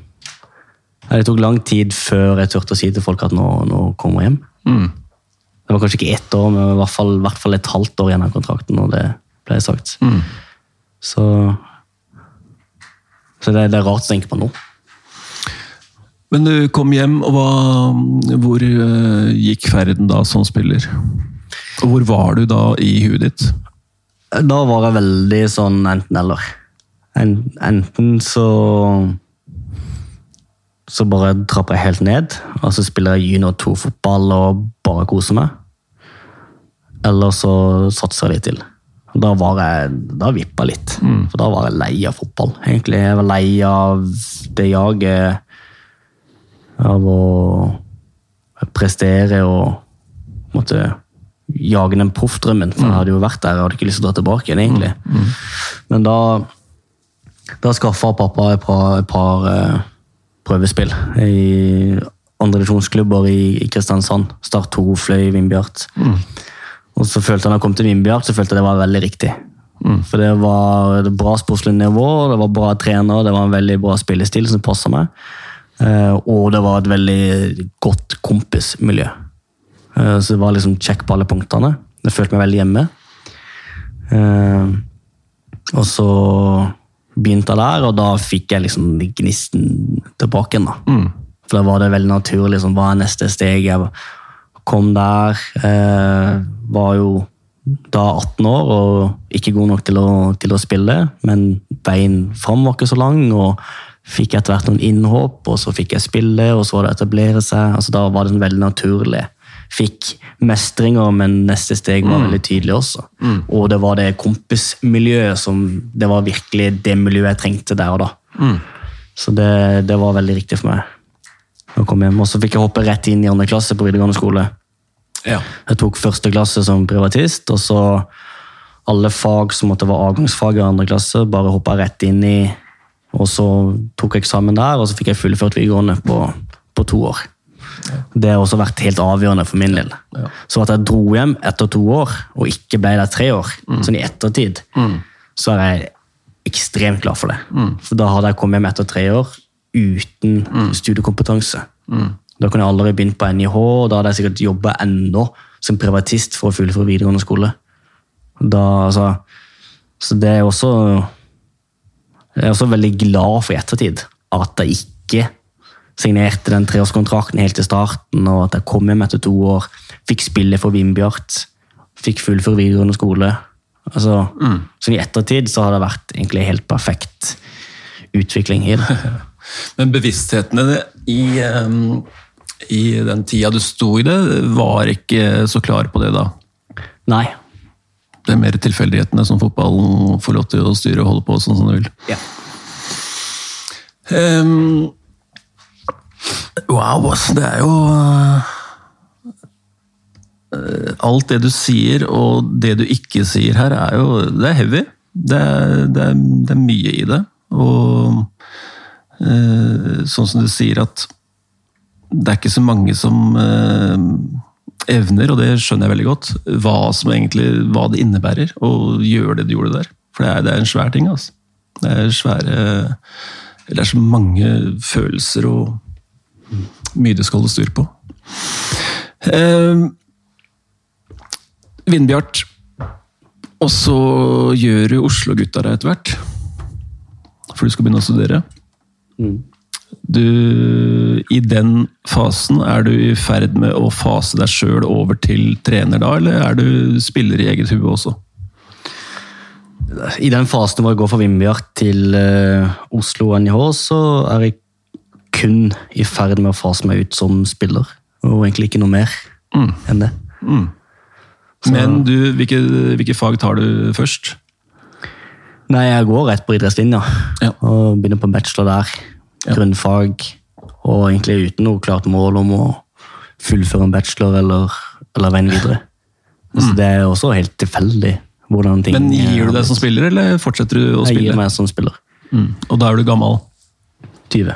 Det tok lang tid før jeg turte å si til folk at nå, nå kommer jeg hjem. Mm. Det var kanskje ikke ett år, men i hvert fall, i hvert fall et halvt år igjen av kontrakten. når det ble sagt. Mm. Så, så det, det er rart å tenke på nå. Men du kom hjem, og hva, hvor eh, gikk ferden da som spiller? Og hvor var du da i huet ditt? Da var jeg veldig sånn enten-eller. En, enten så Så bare trapper jeg helt ned, og så spiller jeg junior 2-fotball og bare koser meg. Eller så satser jeg litt til. Da var jeg, da vippa litt. For da var jeg lei av fotball. egentlig. Jeg var lei av det jaget av å prestere og måtte jage den proffdrømmen. For jeg hadde jo vært der, jeg hadde ikke lyst til å dra tilbake igjen, egentlig. Men da, da skaffa pappa et par, et par eh, prøvespill i andredivisjonsklubber i, i Kristiansand. Start 2, Fløy, Vindbjart. Og så følte han da kom til Vindbjart, så følte jeg det var veldig riktig. For det var et bra sportslig nivå, det var bra trener, det var en veldig bra spillestil som passa meg. Eh, og det var et veldig godt kompismiljø. Eh, så det var liksom check på alle punktene. Jeg følte meg veldig hjemme. Eh, og så begynte der, og da fikk jeg liksom gnisten tilbake igjen. da. For da var det veldig naturlig. Liksom, hva er neste steg? Jeg kom der. Eh, var jo da 18 år og ikke god nok til å, til å spille, men veien fram var ikke så lang. og Fikk etter hvert noen innhopp, og så fikk jeg spille, og så var det å etablere seg. altså Da var det veldig naturlig. Fikk mestringer, men neste steg var veldig tydelig også. Og det var det kompismiljøet som Det var virkelig det miljøet jeg trengte der og da. Så det, det var veldig riktig for meg. å komme hjem. Og så fikk jeg hoppe rett inn i andre klasse på videregående skole. Ja. Jeg tok første klasse som privatist, og så alle fag som måtte være avgangsfag i andre klasse, bare hoppa rett inn i. Og så tok jeg eksamen der, og så fikk jeg fullført videregående på, på to år. Det har også vært helt avgjørende for min del. Ja. Så at jeg dro hjem etter to år, og ikke ble der tre år, sånn i ettertid, så er jeg ekstremt glad for det. For da hadde jeg kommet hjem etter tre år uten studiekompetanse. Da kunne jeg allerede begynt på NIH, og da hadde jeg sikkert jobba ennå som privatist for å fullføre videregående skole. Da, altså, så det er også Jeg er også veldig glad for i ettertid at jeg ikke signerte den treårskontrakten helt til starten, og at jeg kom hjem etter to år, fikk spille for Vindbjart, fikk fullføre videregående skole. Altså, Så i ettertid så har det vært egentlig helt perfekt utvikling i det. Men bevisstheten i, um, i den tida du sto i det, var ikke så klar på det da? Nei. Det er mer tilfeldighetene som fotballen får lov til å styre og holde på sånn som du vil. Ja. Ehm, wow, ass. Det er jo eh, Alt det du sier og det du ikke sier her, er jo Det er heavy. Det er, det er, det er mye i det. Og eh, sånn som du sier at det er ikke så mange som eh, evner, og det skjønner jeg veldig godt, hva egentlig, hva det innebærer å gjøre det du gjorde der. For det er, det er en svær ting. altså. Det er svære Det er så mange følelser og mye du skal holde styr på. Eh, Vindbjart, og så gjør du Oslo-gutta deg etter hvert. For du skal begynne å studere. Du, I den fasen, er du i ferd med å fase deg sjøl over til trener da, eller er du spiller i eget hue også? I den fasen hvor jeg går fra Vindbjart til eh, Oslo NIH, så er jeg kun i ferd med å fase meg ut som spiller. Og egentlig ikke noe mer enn det. Men du, hvilke, hvilke fag tar du først? Nei, jeg går rett på idrettslinja Ja. og begynner på bachelor der. Ja. Grunnfag. Og egentlig uten noe klart mål om å fullføre en bachelor eller, eller veien videre. Så det er også helt tilfeldig hvordan ting Men gir du deg som spiller, eller fortsetter du å Jeg spille? gir meg som spiller. Mm. Og da er du gammel? 20.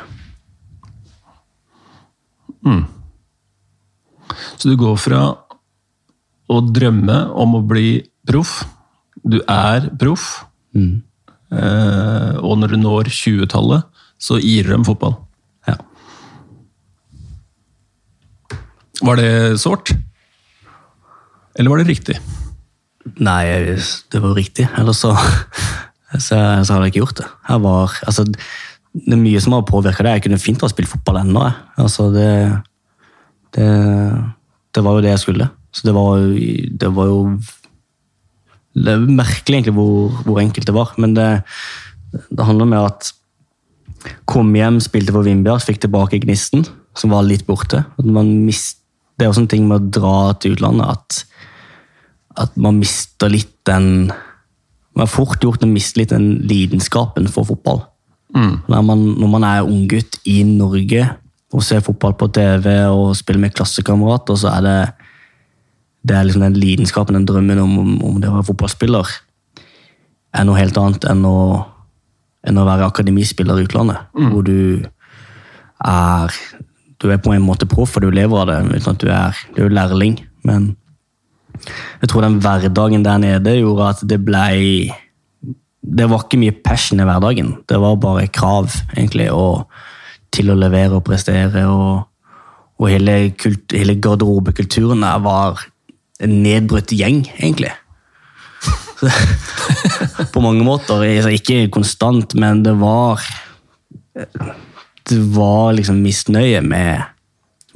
Så du går fra å drømme om å bli proff, du er proff, Mm. eh, og når du når 20-tallet, så gir du dem fotball. Ja. Var det sårt? Eller var det riktig? Nei, det var riktig. Ellers så, så, så hadde jeg ikke gjort det. Jeg var, altså, det er mye som har påvirka det. Jeg kunne fint ha spilt fotball ennå. Altså, det, det, det var jo det jeg skulle. Så det var, det var jo Det er merkelig egentlig hvor, hvor enkelt det var. Men det, det handler om at kom hjem, spilte for Vindbjart, fikk tilbake gnisten, som var litt borte. Mist, det er også en ting med å dra til utlandet at at man mister litt den Man har fort gjort å miste litt den lidenskapen for fotball. Når, man, når man er unggutt i Norge og ser fotball på TV og spiller med klassekamerater, så er det det er liksom den lidenskapen, den drømmen om, om, det å være fotballspiller, er noe helt annet enn å, enn å være akademispiller i utlandet. Hvor du er Du er på en måte proff, for du lever av det, uten at du er, du er lærling. Men jeg tror den hverdagen der nede gjorde at det blei Det var ikke mye passion i hverdagen. Det var bare krav, egentlig, og til å levere og prestere. Og, og hele, hele garderobekulturen der var en nedbrutt gjeng, egentlig. På mange måter. Altså, Ikke konstant, men det var Det var liksom misnøye med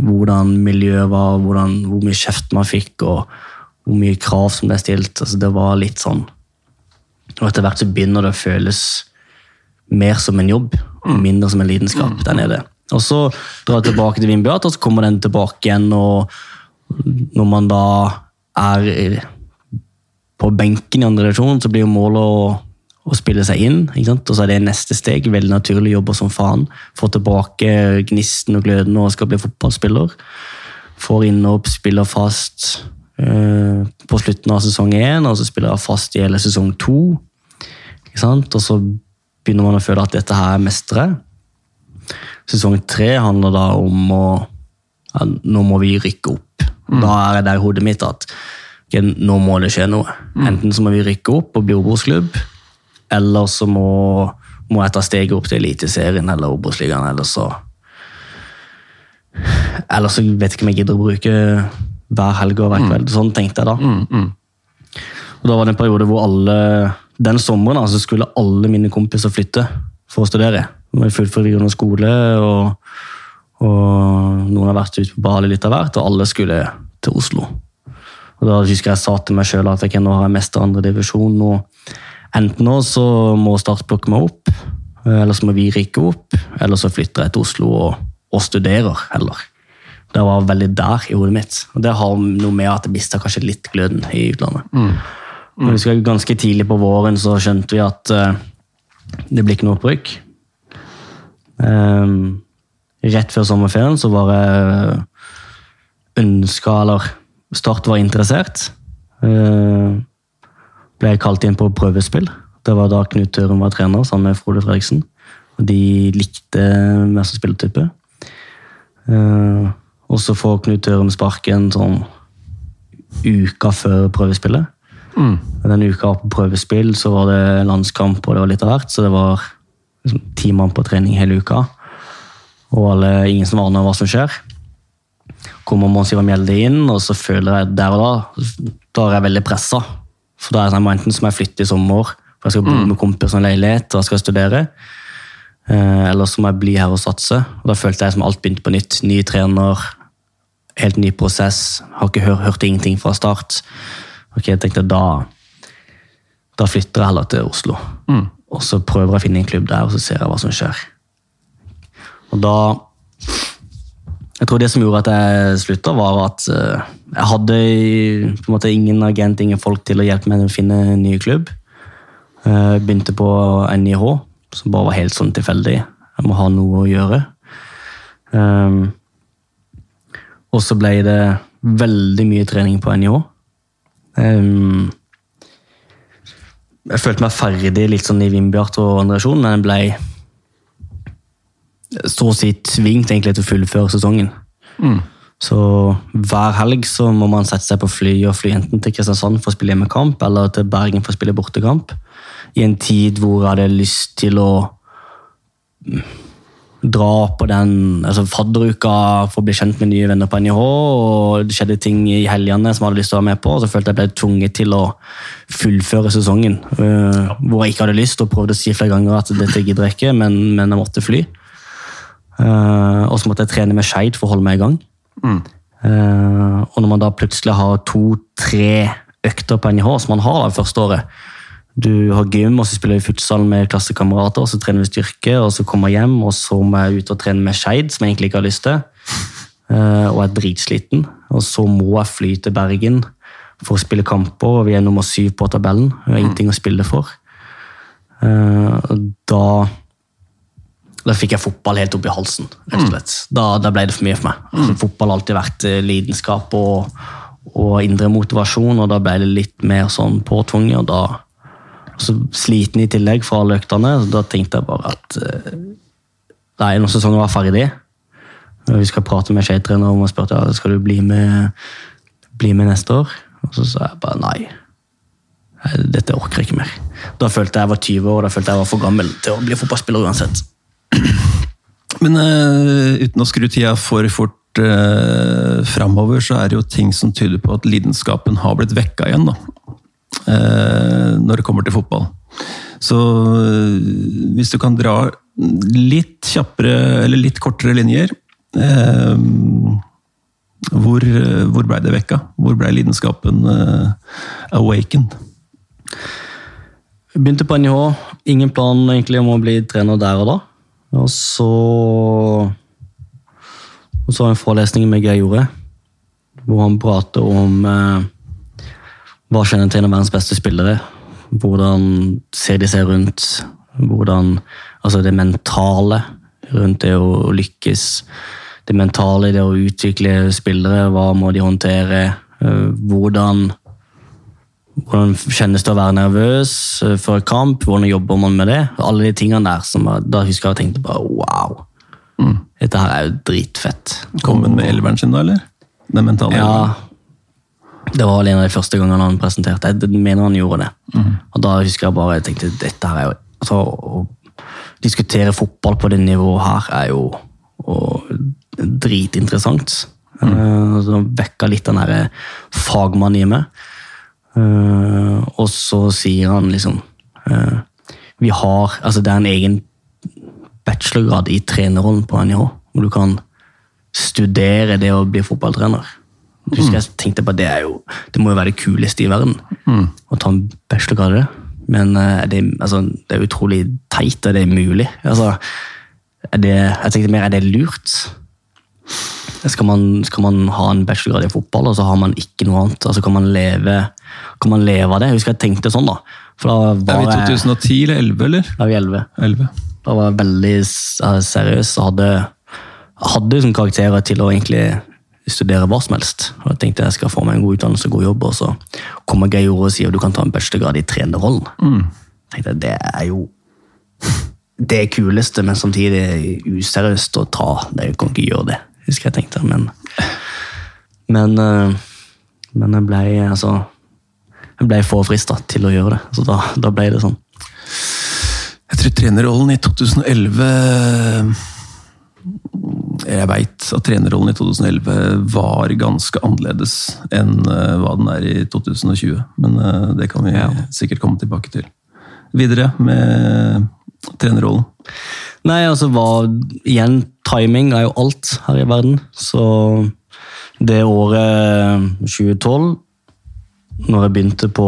hvordan miljøet var, hvordan, hvor mye kjeft man fikk, og, hvor mye krav som ble stilt. Altså, det var litt sånn Og etter hvert så begynner det å føles mer som en jobb, og mindre som en lidenskap der nede. Og så drar jeg tilbake til Vindbjart, og så kommer den tilbake igjen. og Når man da er på benken i andre divisjon, så blir jo målet å, å spille seg inn. Og så er det neste steg. Veldig naturlig jobber som faen. Få tilbake gnisten og gløden og skal bli fotballspiller. Får innhopp, spiller fast på slutten av sesong én, og så spiller jeg fast i hele sesong to. Og så begynner man å føle at dette her er mestere. Sesong tre handler da om å ja, Nå må vi rykke opp. Da er det der i hodet mitt at okay, nå må det skje noe. Enten så må vi rykke opp og bli Obos-klubb, eller så må, må jeg ta steget opp til Eliteserien eller Obos-ligaen, eller så Eller så vet jeg ikke om jeg gidder å bruke hver helg og hver kveld. Sånn tenkte jeg da. Og da var det en periode hvor alle Den sommeren altså, skulle alle mine kompiser flytte for å studere. De fullt for videregående skole, og, og noen har vært ute på Bali litt av hvert, og alle skulle til Oslo. Og Da husker jeg sa til meg sjøl at jeg nå har jeg andre divisjon. og Enten nå så må Start plukke meg opp, eller så må vi rykke opp, eller så flytter jeg til Oslo og, og studerer heller. Det var veldig der i hodet mitt. Og det har noe med at jeg mista kanskje litt gløden i utlandet. Mm. jeg husker Ganske tidlig på våren så skjønte vi at uh, det blir ikke noe opprykk. Um, rett før sommerferien så var jeg ønska, eller Start var interessert. Uh, ble jeg kalt inn på prøvespill. Det var da Knut Tørum var trener sammen med Frode Fredriksen. Og de likte meg som spillertype. Uh, og så får Knut Tørum sparken sånn uka før prøvespillet. Den uka på prøvespill så var det landskamp og det var litt av hvert, så det var liksom, ti mann på trening hele uka. Og alle, ingen som aner hva som skjer. Kommer Mons Ivar Mjelde inn, og så føler jeg der og da da er jeg veldig pressa. For da er det sånn, enten som må jeg flytte i sommer, for jeg skal bo med kompiser i en leilighet og jeg skal studere. Eh, eller så må jeg bli her og satse. Og Da følte jeg som alt begynte på nytt. Ny trener, helt ny prosess. Har ikke hørt, hørt ingenting fra start. Ok, jeg tenkte da da flytter jeg heller til Oslo. Og så prøver jeg å finne en klubb der, og så ser jeg hva som skjer. Og da Jeg tror det som gjorde at jeg slutta, var at eh, jeg hadde på en måte ingen agent, ingen folk til å hjelpe meg å finne en ny klubb. Jeg begynte på NIH, som bare var helt sånn tilfeldig. Jeg må ha noe å gjøre. Um, og så ble det veldig mye trening på NIH. Um, jeg følte meg ferdig litt sånn i Vindbjart og andre men jeg ble så å si tvingt egentlig til å fullføre sesongen. Så hver helg så må man sette seg på fly og fly enten til Kristiansand for å spille hjemmekamp, eller til Bergen for å spille bortekamp. I en tid hvor jeg hadde lyst til å dra på den altså fadderuka for å bli kjent med nye venner på NIH, og det skjedde ting i helgene som jeg hadde lyst til å være med på, og så følte jeg ble tvunget til å fullføre sesongen. øh, Hvor jeg ikke hadde lyst, og prøvde å si flere ganger at dette gidder jeg ikke, men, men jeg måtte fly. Uh, og så måtte jeg trene med Skeid for å holde meg i gang. Eh, og når man da plutselig har to-tre økter på NIH, som man har da første året Du har gym, og så spiller vi futsal med klassekamerater, og så trener vi styrke, og så kommer jeg hjem, og så må jeg ut og trene med Skeid, som jeg egentlig ikke har lyst til. Eh, og er dritsliten. Og så må jeg fly til Bergen for å spille kamper, og vi er nummer syv på tabellen. Vi har ingenting å spille for. Eh, da da fikk jeg fotball helt opp i halsen. rett og slett. Da, da ble det for mye for meg. Altså, fotball har alltid vært eh, lidenskap og, og indre motivasjon, og da ble det litt mer sånn påtvunget. og da så Sliten i tillegg fra alle øktene. så Da tenkte jeg bare at eh, nei, når sesongen var ferdig Vi skal prate med skøytetrener om og spurte ja, skal du bli med, bli med neste år. Og så sa jeg bare nei. Dette orker jeg ikke mer. Da følte jeg jeg var 20 år da følte jeg var for gammel til å bli fotballspiller uansett. Men uh, uten å skru tida for fort uh, framover, så er det jo ting som tyder på at lidenskapen har blitt vekka igjen. da. Eh, når det kommer til fotball. Så eh, hvis du kan dra litt kjappere, eller litt kortere linjer eh, Hvor, hvor blei det vekka? Hvor blei lidenskapen awakened? Begynte på NIH. Ingen plan egentlig om å bli trener der og da. Og så Og så en forelesning med Geir Jorde, hvor han prater om eh, hva kjennetegner verdens beste spillere. Hvordan ser de seg rundt? Hvordan Altså det mentale rundt det å lykkes. Det mentale i det å utvikle spillere. Hva må de håndtere? Eh, hvordan hvordan kjennes det å være nervøs eh, før kamp? Hvordan jobber man med det? Alle de tingene der som jeg, Da husker jeg og tenkte bare wow. Mm. Dette her er jo dritfett. Kom hun med elveren sin, da, eller? Den mentale? Ja, det var en av de første gangene han presenterte. Jeg mener han gjorde det. Mm. Og da husker jeg bare jeg tenkte dette her er jo altså, Å diskutere fotball på det nivået her er jo og, dritinteressant. Mm. Uh, vekka litt den derre fagmannen i meg. Uh, og så sier han liksom uh, Vi har Altså, det er en egen bachelorgrad i trenerrollen på NIH, hvor du kan studere det å bli fotballtrener. Jeg husker jeg tenkte på det er jo Det må jo være det kuleste i verden Mm. å ta en bachelorgrad i det. Men eh, er det, altså, det er utrolig teit, er det mulig? Altså, er det, jeg tenkte mer, er det lurt? Skal man, skal man ha en bachelorgrad i fotball, og så har man ikke noe annet? Altså, kan, man leve, kan man leve av det? Jeg husker jeg tenkte sånn, da. For da Er vi 2010 eller 11, eller? da var jeg 11. 11. Da var jeg veldig eh, seriøs og hadde, hadde liksom karakterer til å egentlig studere hva som helst. Og jeg tenkte jeg skal få meg en god utdannelse og god jobb, og så kommer Geir Jorde og sier du kan ta en bachelorgrad i trenerrollen. Mm. Jeg tenkte det er jo det kuleste, men samtidig useriøst å ta. Det kan ikke gjøre det, husker jeg tenkte. Men, men, eh, men jeg ble altså jeg ble forfrista til å gjøre det, så da, da ble det sånn. Jeg tror trenerrollen i 2011 Jeg veit at trenerrollen i 2011 var ganske annerledes enn eh, hva den er i 2020. Men eh, det kan vi Ja. sikkert komme tilbake til. Videre med trenerrollen. Nei, altså hva Igjen, timing er jo alt her i verden. Så det året 2012, når jeg begynte på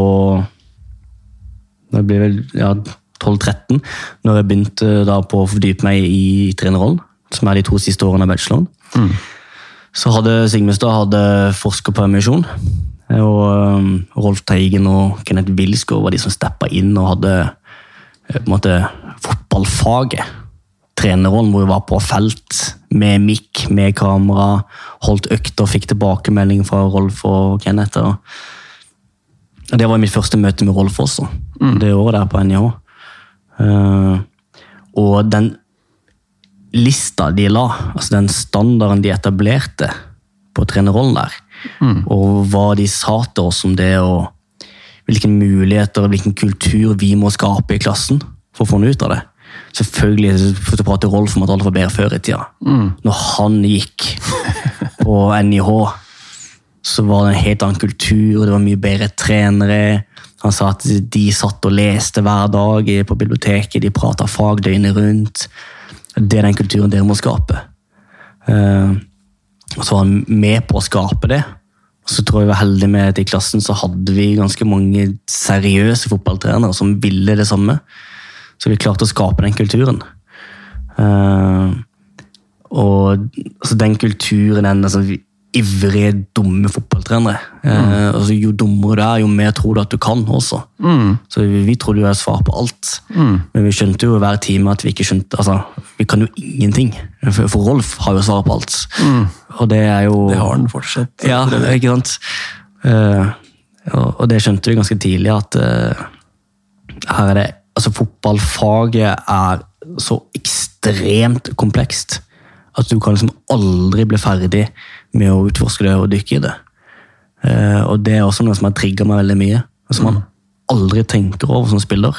Det blir vel ja, 12-13, når jeg begynte da på å fordype meg i trenerrollen, som er de to siste årene av bacheloren, så hadde Sigmundstad hadde forskerpermisjon. Og um, Rolf Teigen og Kenneth Wilsgaard var de som steppa inn og hadde eh, på en måte fotballfaget. Trenerrollen hvor vi var på felt med mikk, med kamera, holdt økter, fikk tilbakemelding fra Rolf og Kenneth. Og det var mitt første møte med Rolf også, det året der på NIH. Uh, og den lista de la, altså den standarden de etablerte på trenerrollen der, og hva de sa til oss om det, og hvilke muligheter og hvilken kultur vi må skape i klassen for å få noe ut av det. Selvfølgelig for å prate Rolf om at alt var bedre før i tida. Når han gikk på NIH, så var det en helt annen kultur, det var mye bedre trenere. Han sa at de satt og leste hver dag på biblioteket, de prata fag døgnet rundt. Det er den kulturen dere må skape. Eh, og så var han med på å skape det. Og så tror jeg vi var heldige med at i klassen så hadde vi ganske mange seriøse fotballtrenere som ville det samme. Så vi klarte å skape den kulturen. Eh, og altså, den kulturen, den altså, ivrige, dumme fotballtrenere. Eh, altså, jo dummere du er, jo mer tror du at du kan også. Så vi, vi trodde jo jeg svar på alt. Men vi skjønte jo hver time at vi ikke skjønte altså, Vi kan jo ingenting. For, for Rolf har jo svar på alt. Og det er jo Det har han fortsatt. ja, ikke sant? Eh, og, og det skjønte vi ganske tidlig, at eh, her er det Altså, fotballfaget er så ekstremt komplekst at du kan liksom aldri bli ferdig med å utforske det og dykke i det. Eh, og det er også noe som har trigga meg veldig mye. og Som man aldri tenker over som spiller.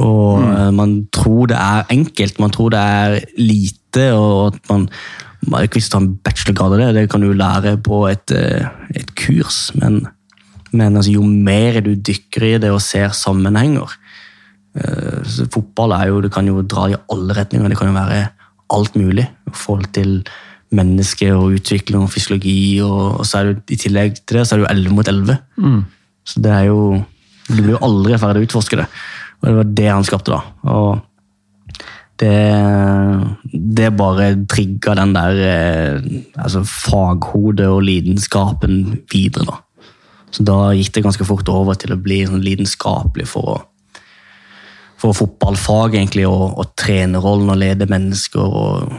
Og eh, man tror det er enkelt, man tror det er lite, og at man man er ikke visst å ta en bachelorgrad av det, det kan du lære på et, eh, et kurs, men, men altså, jo mer du dykker i det og ser sammenhenger så Fotball er jo, det kan jo dra i alle retninger, det kan jo være alt mulig. I forhold til menneske og utvikling og fysiologi, og, og så er du i tillegg til det så er du 11 mot 11. Så det er jo Du blir jo aldri ferdig å utforske det. Og det var det han skapte, da. Og det, det bare trigga den der eh, altså faghodet og lidenskapen videre, da. Så da gikk det ganske fort over til å bli sånn lidenskapelig for å for fotballfag, egentlig, og, og trenerrollen og lede mennesker og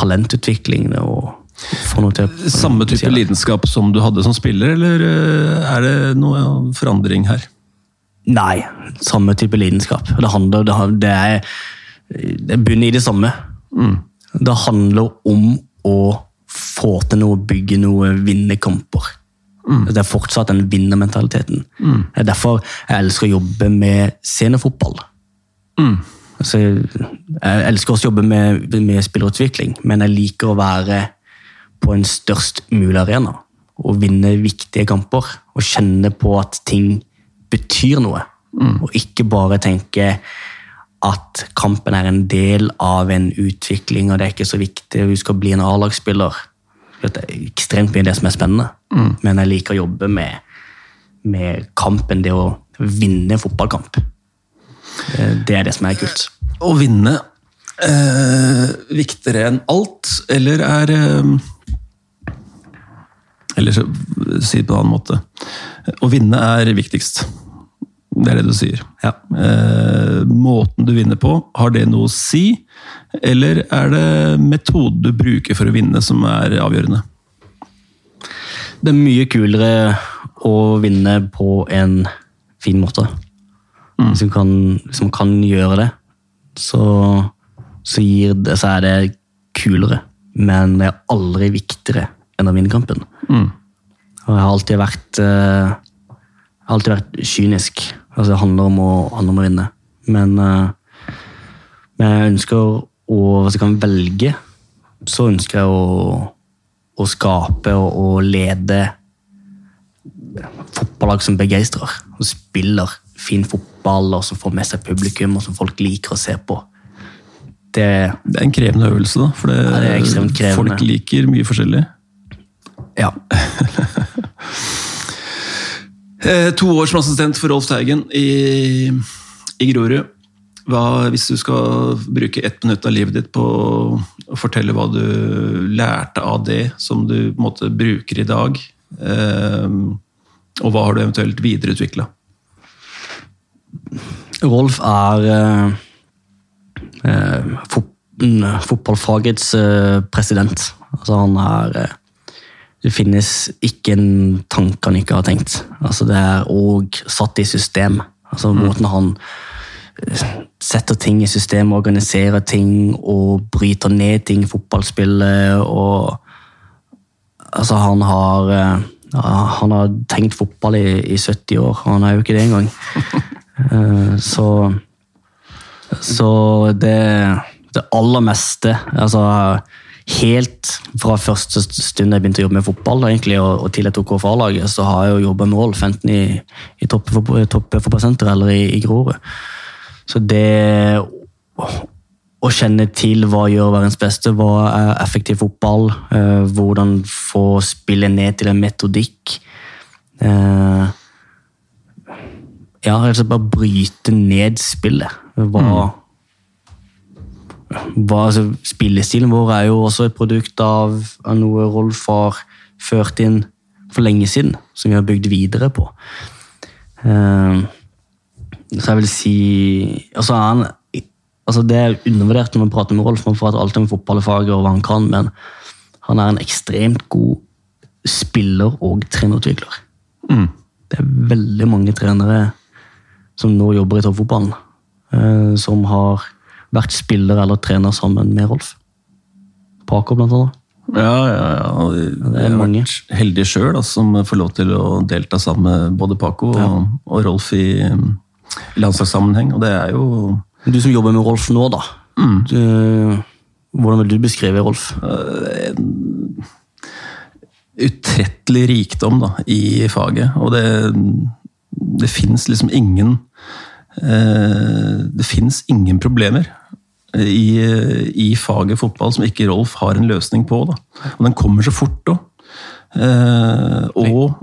talentutvikling. og få noe til Samme type lidenskap som du hadde som spiller, eller eh, er det noe forandring her? Nei, samme type lidenskap. Det handler, det, det er det bunner i det samme. Det handler om å få til noe, bygge noe, vinne kamper. Det er fortsatt den vinnermentaliteten. Er derfor jeg elsker å jobbe med scenefotball. Altså, jeg elsker også å jobbe med, med spillerutvikling, men jeg liker å være på en størst mulig arena. Og vinne viktige kamper. Og kjenne på at ting betyr noe. Og ikke bare tenke at kampen er en del av en utvikling, og det er ikke så viktig, du skal bli en A-lagsspiller. Det er ekstremt mye det som er spennende, men jeg liker å jobbe med, med kampen, det å vinne fotballkamp. Det, det er det som er kult. Å vinne eh, viktigere enn alt, eller er eh, Eller så, si det på en annen måte. Å vinne er viktigst. Det er det du sier. Ja. Eh, måten du vinner på, har det noe å si? Eller er det metoden du bruker for å vinne som er avgjørende? Det er mye kulere å vinne på en fin måte. Hvis, du kan, hvis man kan gjøre det, så, så, det, så er det kulere. Men det er aldri viktigere enn å vinne kampen. Og jeg har alltid vært, uh, alltid vært kynisk. Altså, det handler om å, handler om å vinne. Men, uh, men jeg ønsker å Hvis jeg kan velge, så ønsker jeg å, å skape og, å lede fotballag som begeistrer. Og spiller fin fotball, og som får med seg publikum, og som folk liker å se på. Det, Det er en krevende øvelse, da. For det, Ja, det er ekstremt krevende. folk liker mye forskjellig. ja. Eh, to år som assistent for Rolf Teigen i, i Grorud. Hva, hvis du skal bruke ett minutt av livet ditt på å fortelle hva du lærte av det som du på en måte bruker i dag, eh, og hva har du eventuelt videreutvikla? Rolf er eh, eh, fot, mm, fotballfagets eh, president. Altså han er eh, Det finnes ikke en tanke han ikke har tenkt. Altså det er òg satt i system. Altså Måten han eh, setter ting i system, organiserer ting og bryter ned ting i fotballspillet. og Altså, han har eh, Han har tenkt fotball i, i 70 år, og han er jo ikke det engang. Eh, så Så det, det aller meste altså Helt fra første stund jeg begynte å jobbe med fotball, egentlig, og, og til jeg tok over A-laget, så har jeg jo jobba med Rolf, enten i, i toppfotballsenteret eller i, i Grorud. Så det å kjenne til hva gjør verdens beste, hva er effektiv fotball, eh, hvordan få spille ned til en metodikk eh, Ja, rett og slett bare bryte ned spillet. Hva, hva, altså, spillestilen vår er jo også et produkt av, av noe Rolf har ført inn for lenge siden, som vi har bygd videre på. Uh, så jeg vil si altså han, altså Det er undervurdert når man prater med Rolf, man prater alltid om fotballfaget og hva han kan, men han er en ekstremt god spiller og trenerutvikler. Det er veldig mange trenere som nå jobber i toppfotballen, eh, som har vært spiller eller trener sammen med Rolf. Paco, blant annet. Ja, ja, ja. det er mange. vært heldig sjøl som får lov til å delta sammen med både Paco og, og Rolf i, i landslagssammenheng. Og det er jo Du som jobber med Rolf nå, da. Du, hvordan vil du beskrive Rolf? utrettelig rikdom da, i faget. Og det, det fins liksom ingen eh, Det fins ingen problemer. i, i faget fotball som ikke Rolf har en løsning på. Da. Og den kommer så fort òg. Eh, og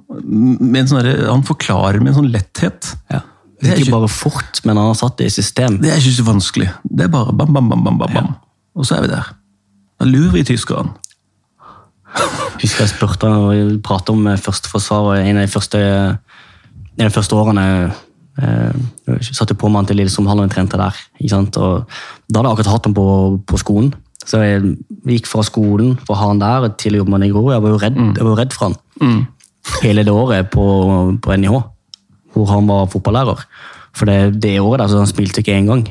sånn han forklarer med en sånn letthet. Ja. Det er Ikke bare fort, men han har satt det i system. Det er ikke så vanskelig. Det er bare bam, bam, bam, bam, bam, Ja. Og så er vi der. Da lurer vi tyskerne. Husker jeg spurte han og pratet om eh, førsteforsvaret en av de første, de første årene. Eh, jeg satt jo på med han til Lillestrøm Hallen og trente der. Og da hadde jeg akkurat hatt han på, på skolen. Så jeg gikk fra skolen for å ha han der til å jobbe med han i Grorud. Jeg var jo redd, jeg var redd for han hele det året på, på NIH, hvor han var fotballærer. For det, det året der så han spilte ikke én gang.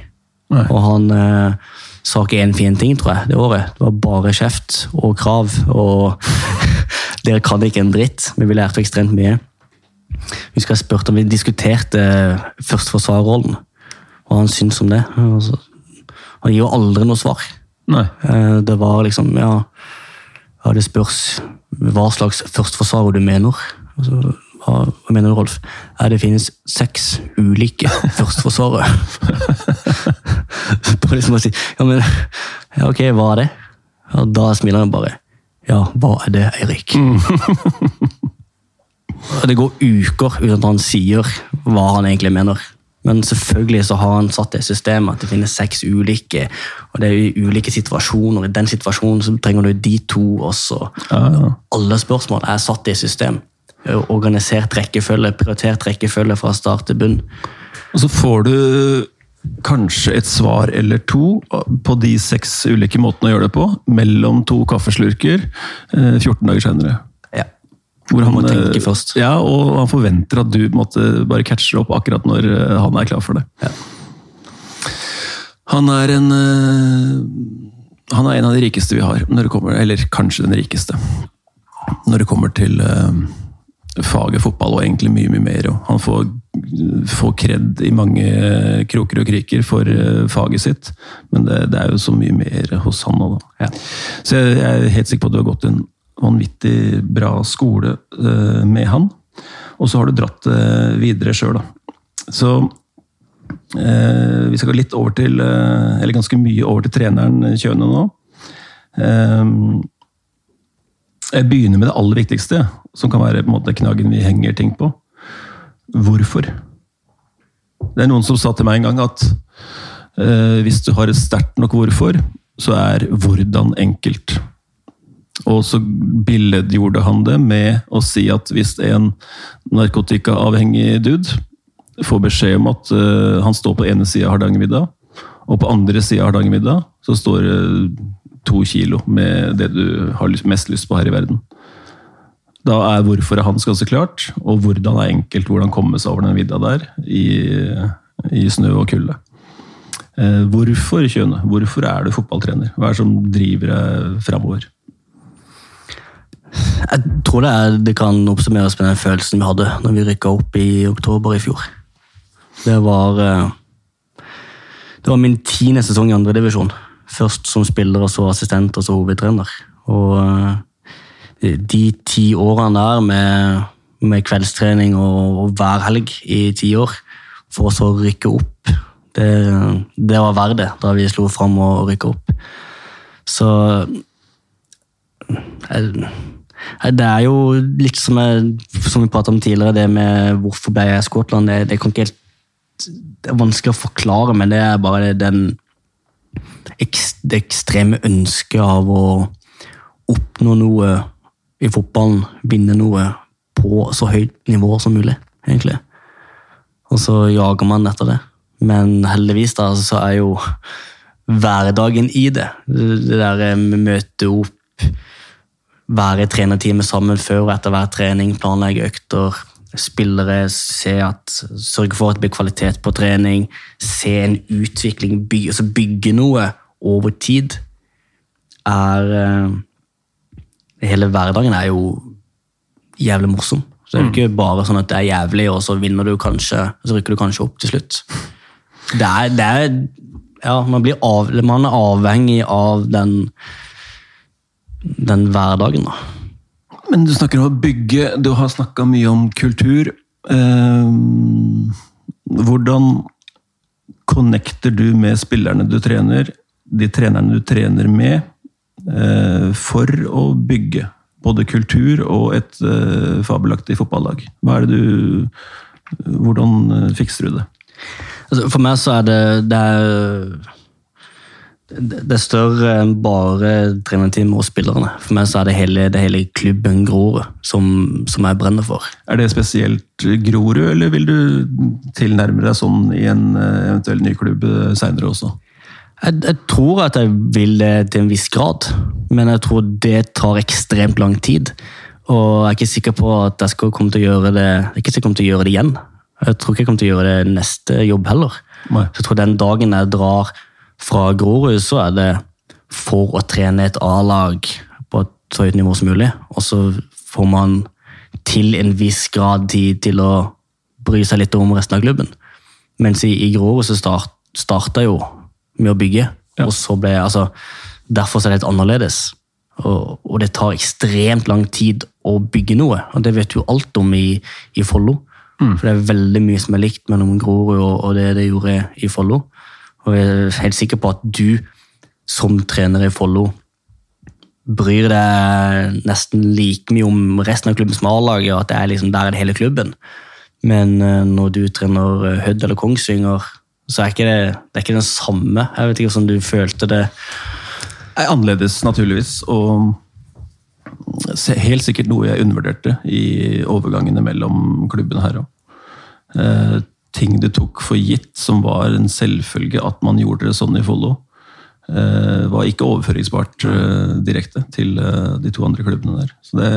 Nei. Og han eh, sa ikke én fin ting, tror jeg, det året. Det var bare kjeft og krav. Og dere kan ikke en dritt, men vi lærte ekstremt mye. Jeg husker jeg spurte om vi diskuterte førsteforsvarerrollen, og han syntes om det. Han gir jo aldri noe svar. Nei. Eh, Det var liksom, ja Ja, det spørs hva slags førsteforsvarer du mener. Altså, hva, hva mener du, Rolf? Ja, det finnes seks ulike førsteforsvarere. Bare liksom å si Ja, men ja, ok, hva er det? Ja, da smiler han bare. Ja, hva er det, Eirik? Og Det går uker uten at han sier hva han egentlig mener. Men selvfølgelig så har han satt det systemet at det finnes seks ulike, og det er i ulike situasjoner. I den situasjonen så trenger du de to også. Ja, ja. Alle spørsmål er satt i system. Organisert rekkefølge, prioritert rekkefølge fra start til bunn. Og så får du kanskje et svar eller to på de seks ulike måtene å gjøre det på, mellom to kaffeslurker eh, 14 dager senere. Hvor han, må eh, tenke først. Ja, og han forventer at du måtte bare catcher opp akkurat når eh, han er klar for det. Ja. Han er en eh, Han er en av de rikeste vi har, når det kommer, eller kanskje den rikeste. Når det kommer til faget fotball, og egentlig mye, mye mer. Han får, får kred i mange kroker og kriker for faget sitt, men det, det er jo så mye mer hos han nå, da. Ja. Så jeg jeg er helt sikker på at du har gått en vanvittig bra skole eh, med han. Og så har du dratt det videre sjøl, da. Så eh, vi skal gå litt over til eh, Eller ganske mye over til treneren Kjøne nå. Eh, jeg begynner med det aller viktigste, som kan være på en måte knaggen vi henger ting på. Hvorfor? Det er noen som sa til meg en gang at eh, hvis du har et sterkt nok hvorfor, så er hvordan enkelt. Og så billedgjorde han det med å si at hvis en narkotikaavhengig dude får beskjed om at uh, han står på ene sida av Hardangervidda, og på andre sida av Hardangervidda så står det to kilo med det du har mest lyst på her i verden. Da er hvorfor er hans ganske klart, og hvordan er enkelt hvordan komme seg over den vidda der i, i snø og kulde. Eh, Hvorfor, Kjøne? Hvorfor er du fotballtrener? Hva er det som driver deg framover? Jeg tror det, er, det kan oppsummeres med den følelsen vi hadde når vi rykka opp i oktober i fjor. Det var eh, Det var min tiende sesong i andredivisjon. Først som spiller, og så assistent, og så hovedtrener. Og eh, de ti årene der med, med kveldstrening og, og hver helg i ti år, for å rykke opp, det, det var verdt det da vi slo fram og rykka opp. Så jeg, det er jo litt som, jeg, som vi pratet om tidligere, det med hvorfor ble jeg Skottland. Det, det, helt, det er vanskelig å forklare, men det er bare den det ekstreme ønsket av å oppnå noe i fotballen, vinne noe på så høyt nivå som mulig, egentlig. Og så jager man etter det. Men heldigvis da, så er jo hverdagen i det. Det der med møte opp, være i trenerteamet sammen før og etter hver trening, planlegge økter, spillere, se at, sørge for at det blir kvalitet på trening, se en utvikling, bygge, altså bygge noe over tid, er eh, Hele hverdagen er jo jævlig morsom. Så det er jo ikke bare sånn at det er jævlig, og så vinner du kanskje, så rykker du kanskje opp til slutt. Det er, det er ja, man, blir av, man er avhengig av den, den hverdagen, da. Men du snakker om å bygge, du har snakka mye om kultur. Eh, hvordan connecter du med spillerne du trener? de trenerne du trener med, eh, for å bygge både kultur og et eh, fabelaktig fotballag? Hva er det du Hvordan eh, fikser du det? Altså, for meg så er det, det er det er større enn bare trenerteamet og spillerne. For meg så er det hele, det hele klubben Grorud som, som jeg brenner for. Er det spesielt Grorud, eller vil du tilnærme deg sånn i en eh, eventuell ny klubb seinere også? Jeg, jeg, tror at jeg vil det til en viss grad, men jeg tror det tar ekstremt lang tid. Og jeg er ikke sikker på at jeg skal komme til å gjøre det jeg er ikke sikker kommer til å gjøre det igjen. Jeg tror ikke jeg kommer til å gjøre det neste jobb heller. Nei. Så jeg tror den dagen jeg drar fra Grorud, så er det for å trene et A-lag på et så høyt nivå som mulig. Og så får man til en viss grad tid til å bry seg litt om resten av klubben. Mens i, i Grorud så start, starta jo med å bygge, Ja. og så ble altså Derfor er det litt annerledes. Og, og det tar ekstremt lang tid å bygge noe, og det vet du alt om i, i Follo. For det er veldig mye som er likt mellom Grorud og, og det det gjorde i Follo. Og jeg er helt sikker på at du som trener i Follo bryr deg nesten like mye om resten av klubben som A-laget, og at det er liksom der er det hele klubben. Men eh, når du trener eh, Hødd eller Kongsvinger, så er ikke det, det er ikke den samme. Jeg vet ikke hvordan du følte det. er annerledes, naturligvis. Og helt sikkert noe jeg undervurderte i overgangene mellom klubbene her òg. Ting du tok for gitt, som var en selvfølge at man gjorde det sånn i Follo, eh, var ikke overføringsbart eh, direkte til eh, de to andre klubbene der. Så det,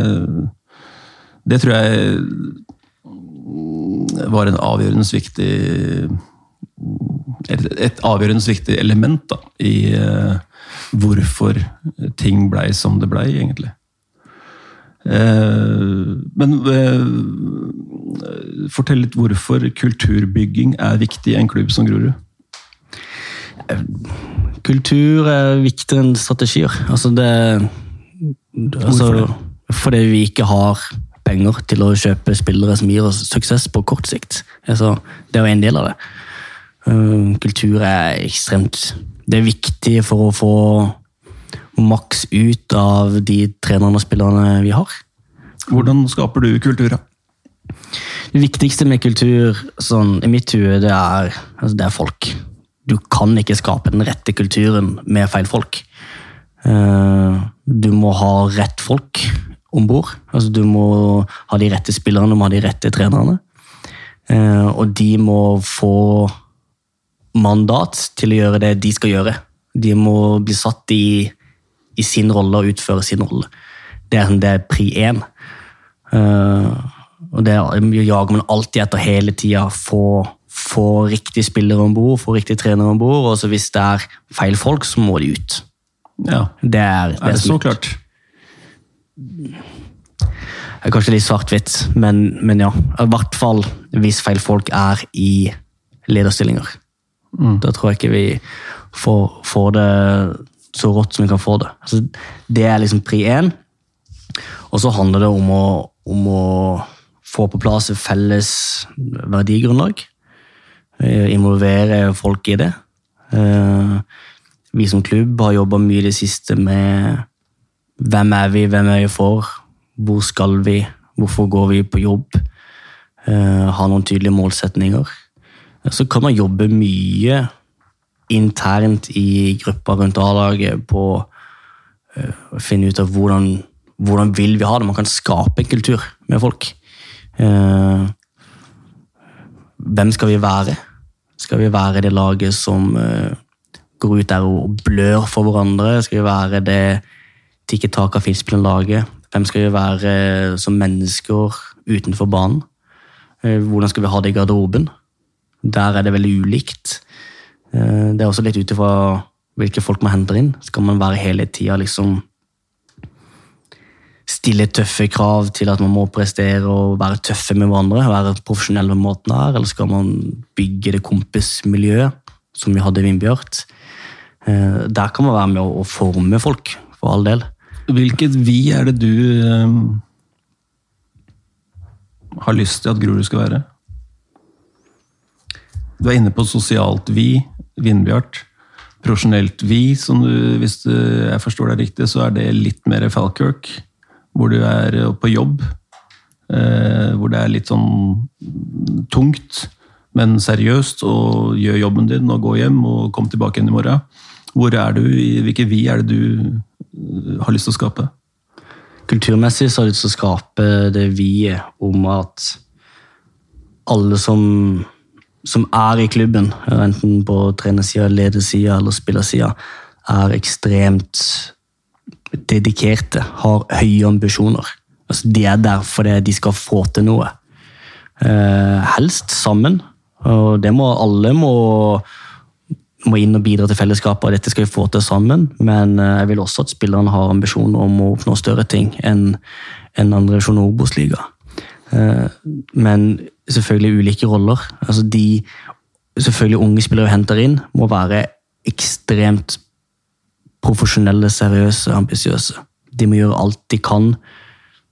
det tror jeg var en avgjørende viktig et, et avgjørende viktig element da, i hvorfor ting blei som det blei, egentlig. Eh, men eh, fortell litt hvorfor kulturbygging er viktig i en klubb som Grorud. Kultur er viktigere enn strategier. Altså det, altså, Hvorfor Fordi vi ikke har penger til å kjøpe spillere som gir oss suksess på kort sikt. Altså, det er jo en del av det. Kultur er ekstremt Det er viktig for å få maks ut av de trenerne og spillerne vi har. Hvordan skaper du kultur? da? Det viktigste med kultur sånn, i mitt hue, det er, altså, det er folk. Du kan ikke skape den rette kulturen med feil folk. Eh, du må ha rett folk om bord. Altså, du må ha de rette spillerne, du må ha de rette trenerne. Eh, og de må få mandat til å gjøre det de skal gjøre. De må bli satt i, i sin rolle og utføre sin rolle. Det er, det er pri én. Uh, og det jager man alltid etter hele tida. Få, få riktig spillere om bord, få riktig trenere om bord. Og så hvis det er feil folk, så må de ut. Ja, Det er, Er det så så klart? Det er kanskje litt svart-hvitt, men, men ja. I hvert fall hvis feil folk er i lederstillinger. Da tror jeg ikke vi får, får det så rått som vi kan få det. Altså, det er liksom pri én. Og så handler det om å, om å få på plass et felles verdigrunnlag. Eh, Involvere folk i det. Eh, Vi som klubb har jobba mye i det siste med hvem er vi, hvem er vi for, hvor skal vi, hvorfor går vi på jobb, eh, ha noen tydelige målsetninger. Så kan man jobbe mye internt i gruppa rundt A-laget på eh, å finne ut av hvordan, hvordan vil vi ha det. Man kan skape en kultur med folk. Eh, hvem skal vi være? Skal vi være det laget som eh, går ut der og blør for hverandre? Skal vi være det tikket tak av finspillerlaget? Hvem skal vi være som mennesker utenfor banen? Hvordan skal vi ha det i garderoben? Der er det veldig ulikt. Eh, Det er også litt ut ifra hvilke folk man henter inn. Skal man være hele tida liksom Stille tøffe krav til at man må prestere og være tøffe med hverandre? Være profesjonell med måten her, eller skal man bygge det kompismiljøet som vi hadde i Vindbjart? Eh, Der kan man være med å forme folk, for all del. Hvilket vi er det du um, har lyst til at Grorud skal være? Du er inne på sosialt vi, Vindbjart. profesjonelt vi, du, hvis du, jeg forstår deg riktig, så er det litt mer Falkirk, hvor du er på jobb. Eh, hvor det er litt sånn tungt, men seriøst, og gjør jobben din og gå hjem og kom tilbake igjen i morgen. Hvor er du, Hvilke vi er det du eh, har lyst til å skape? Kulturmessig så har jeg lyst til å skape det vi-et om at alle som, som er i klubben, enten på trenersida, ledersida eller spillersida, er ekstremt dedikerte, har høye ambisjoner. Altså, de er der fordi de skal få til noe. Eh, helst sammen. Og det må alle må, må inn og bidra til fellesskapet, og dette skal vi få til sammen. Men eh, jeg vil også at spillerne har ambisjoner om å oppnå større ting enn en andre divisjon Obos-liga. Eh, men selvfølgelig ulike roller. Altså de selvfølgelig unge spillere henter inn, må være ekstremt profesjonelle, seriøse, ambisiøse. De må gjøre alt de kan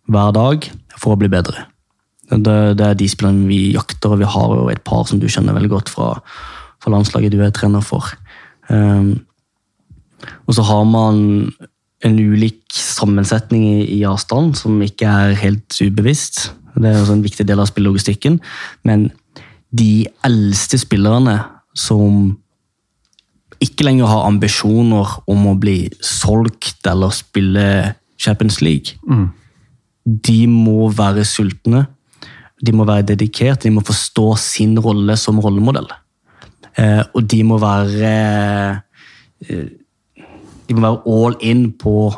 hver dag for å bli bedre. Det, det er de spillerne vi jakter, og vi har jo et par som du kjenner veldig godt fra, fra landslaget du er trener for. Um, og så har man en ulik sammensetning i, i avstand, som ikke er helt ubevisst. Det er også en viktig del av spillelogistikken. Men de eldste spillerne som ikke lenger har ambisjoner om å bli solgt eller spille Champions League, mm de må være sultne, de må være dedikerte, de må forstå sin rolle som rollemodell. Eh, og de må være eh, De må være all in på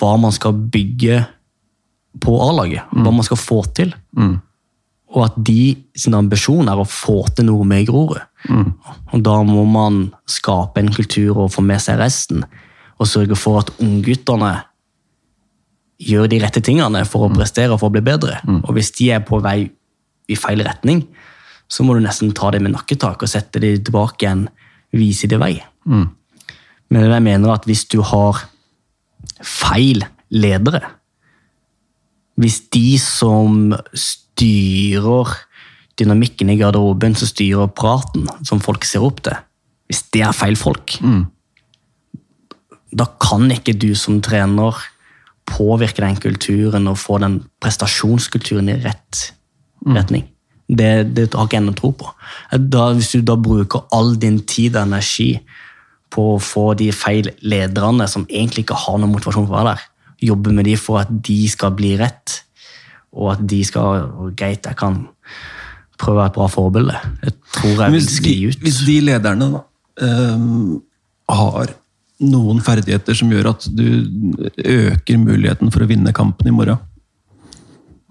hva man skal bygge på A-laget. Mm. Hva man skal få til. Mm. Og at de sin ambisjon er å få til noe med Grorud. Mm. Og da må man skape en kultur og få med seg resten. Og sørge for at ungguttene gjør de rette tingene for å mm. prestere og for å bli bedre. Mm. Og hvis de er på vei i feil retning, så må du nesten ta dem med nakketak og sette dem tilbake igjen, vise dem vei. Mm. Men jeg mener at hvis du har feil ledere Hvis de som styrer dynamikken i garderoben, som styrer praten, som folk ser opp til, hvis det er feil folk, mm. da kan ikke du som trener påvirke den kulturen og få den prestasjonskulturen i rett mm. retning. Det, det, har ikke jeg ennå tro på. Da, hvis du da bruker all din tid og energi på å få de feil lederne som egentlig ikke har noen motivasjon for å være der, jobbe med de for at de skal bli rett, og at de skal Greit, jeg kan prøve å være et bra forbilde. Jeg tror jeg vil skli ut. Hvis de lederne da, um, har noen ferdigheter som gjør at du øker muligheten for å vinne kampen i morgen.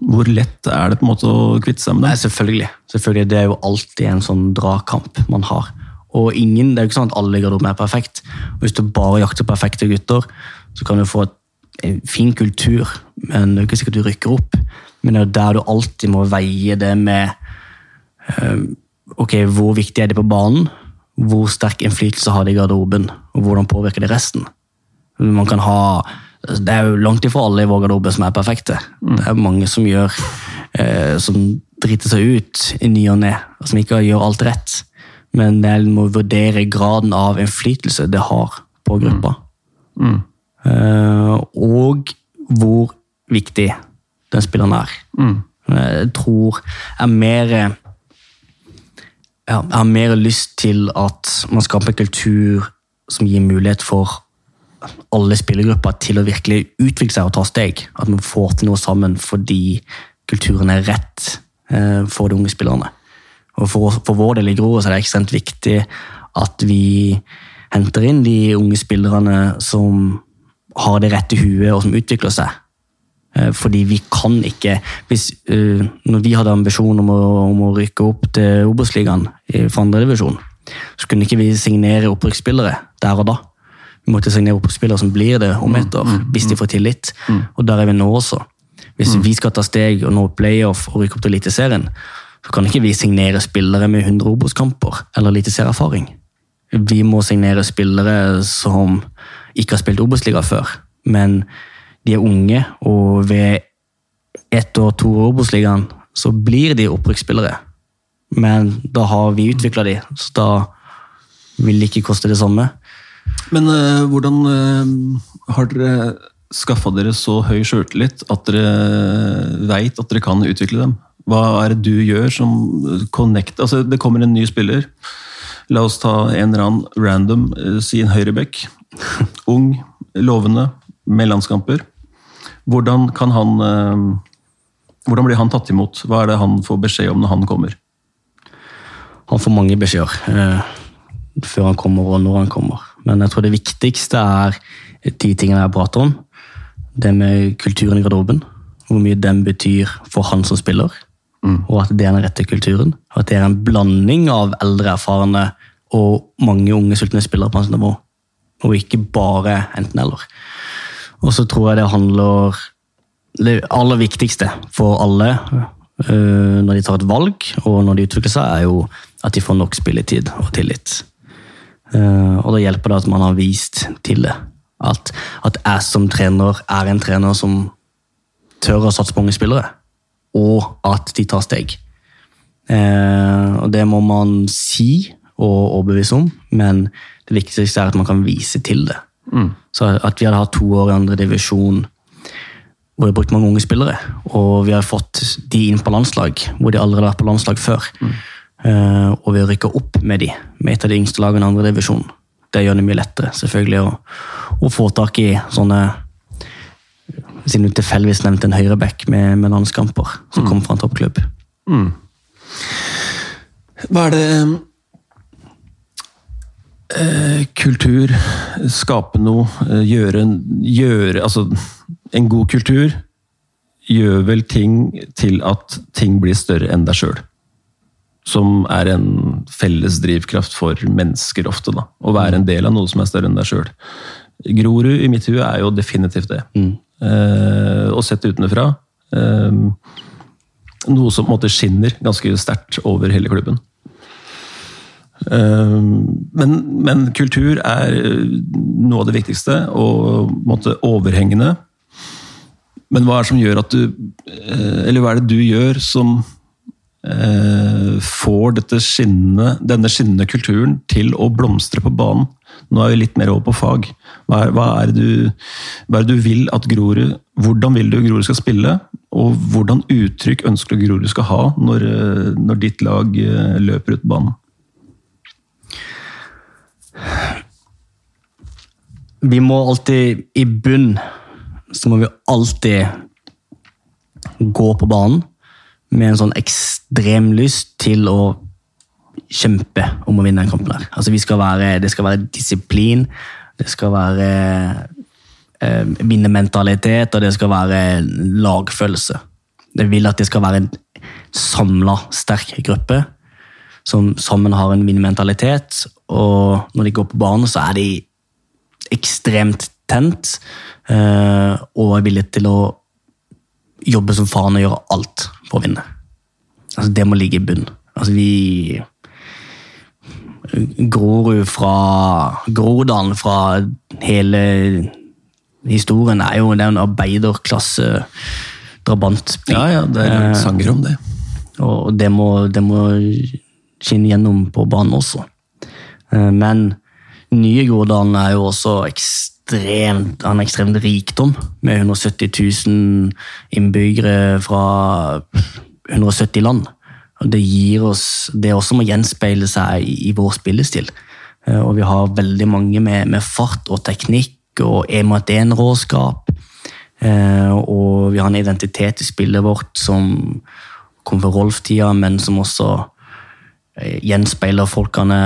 Hvor lett er det på en måte å kvitte seg med det? Nei, selvfølgelig. selvfølgelig. Det er jo alltid en sånn dragkamp man har. Og ingen, Det er jo ikke sånn at alle i garderoben er perfekt. Og Hvis du bare jakter perfekte gutter, så kan du få en fin kultur, men det er ikke sikkert du rykker opp. Men det er der du alltid må veie det med eh, Ok, hvor viktig er det på banen? hvor sterk innflytelse har de i garderoben, og hvordan påvirker det resten. Man kan ha, Det er jo langt ifra alle i vår garderobe som er perfekte. Mm. Det er mange som gjør eh, som driter seg ut i ny og ne, og som ikke gjør alt rett. Men jeg må vurdere graden av innflytelse det har på gruppa. Mm. Mm. Eh, og hvor viktig den spilleren er. Mm. Jeg tror er mer jeg har mer lyst til at man skaper en kultur som gir mulighet for alle spillergrupper til å virkelig utvikle seg og ta steg. At man får til noe sammen fordi kulturen er rett eh, for de unge spillerne. Og For, for vår del i Grorud er det ekstremt viktig at vi henter inn de unge spillerne som har det rette huet og som utvikler seg. Eh, fordi vi kan ikke hvis, uh, Når vi hadde ambisjon om å, om å rykke opp til Obos-ligaen for andredivisjon, så kunne ikke vi signere opprykksspillere der og da. Vi måtte signere opprykksspillere som blir det om et år, mm, mm, hvis de får tillit. Mm. Og der er vi nå også. Hvis vi skal ta steg og nå playoff og rykke opp til Eliteserien, så kan ikke vi signere spillere med 100 Obos-kamper eller eliteserieerfaring. Vi må signere spillere som ikke har spilt Obos-liga før, men de er unge, og ved ett år, to år Obos-ligaen, så blir de opprykksspillere. Men da har vi utvikla de, så da vil det ikke koste det samme. Men øh, hvordan øh, har dere skaffa dere så høy sjøltillit at dere veit at dere kan utvikle dem? Hva er det du gjør som connect Altså, det kommer en ny spiller. La oss ta en eller annen random, eh, si en høyreback. Ung, lovende, med landskamper. Hvordan kan han eh, Hvordan blir han tatt imot? Hva er det han får beskjed om når han kommer? Han får mange beskjeder eh, før han kommer og når han kommer. Men jeg tror det viktigste er de tingene jeg prater om. Det med kulturen i garderoben. Hvor mye den betyr for han som spiller. Mm. Og at det er den rette kulturen. Og at det er en blanding av eldre, erfarne og mange unge sultne spillere på hans nivå. Og ikke bare enten-eller. Og så tror jeg det handler Det aller viktigste for alle øh, når de tar et valg og når de utvikler seg, er jo at de får nok spilletid og tillit. Eh, og da hjelper det at man har vist til det. At, at jeg som trener er en trener som tør å satse på unge spillere, og at de tar steg. Eh, og det må man si og overbevise om, men det viktigste er at man kan vise til det. Så at vi hadde hatt to år i andre divisjon hvor vi har brukt mange unge spillere, og vi har fått de inn på landslag hvor de allerede har vært på landslag før. Eh, og vi har rykka opp med de, med et av de yngste lagene i andre divisjon. Det gjør det mye lettere selvfølgelig å, å få tak i sånne Siden du tilfeldigvis nevnte en høyreback med, med landskamper som kom fra en toppklubb. Hva er det Kultur, skape noe, eh, gjøre, gjøre Altså, en god kultur gjør vel ting til at ting blir større enn deg sjøl. Som er en felles drivkraft for mennesker ofte. da, Å være en del av noe som er større enn deg sjøl. Grorud i mitt hue er jo definitivt det. Eh, og sett utenfra eh, noe som på en måte skinner ganske sterkt over hele klubben. Eh, men, men kultur er noe av det viktigste, og måte overhengende. Men hva er det som gjør at du eh, Eller hva er det du gjør som eh, får skinnende, denne skinnende kulturen til å blomstre på banen? Nå er vi litt mer over på fag. Hva er, hva er, det, du, hva er det du vil at Grorud Hvordan vil du Grorud skal spille? Og hvordan uttrykk ønsker du Grorud skal ha når, eh, når ditt lag eh, løper ut banen? Vi må alltid i bunn så må vi alltid gå på banen med en sånn ekstrem lyst til å kjempe om å vinne den kampen. der. Altså, skal være, det skal være disiplin, det skal være eh, vinnermentalitet, og det skal være lagfølelse. Jeg vil at det skal være en samla, sterk gruppe som sammen har en vinnermentalitet, og når de går på banen, så er de ekstremt tent eh, og er villige til å jobbe som faen og gjøre alt for å vinne. Altså, det må ligge i bunnen. Altså, vi Grorud fra Groruddalen fra hele historien er jo det er en arbeiderklasse drabantby. Ja, ja, det er Eh, sanger om det. og det må, det må skinne gjennom på banen også. Eh, Men nye Groruddalen er jo også ekstremt, en ekstremt rikdom, med 170 000 innbyggere fra 170 land. Det gir oss, det også må gjenspeile seg i, vår spillestil. Eh, Og vi har veldig mange med, med fart og teknikk og en-mot-en-råskap. Eh, og vi har en identitet i spillet vårt som kom fra Rolf-tida, men som også gjenspeiler folkene,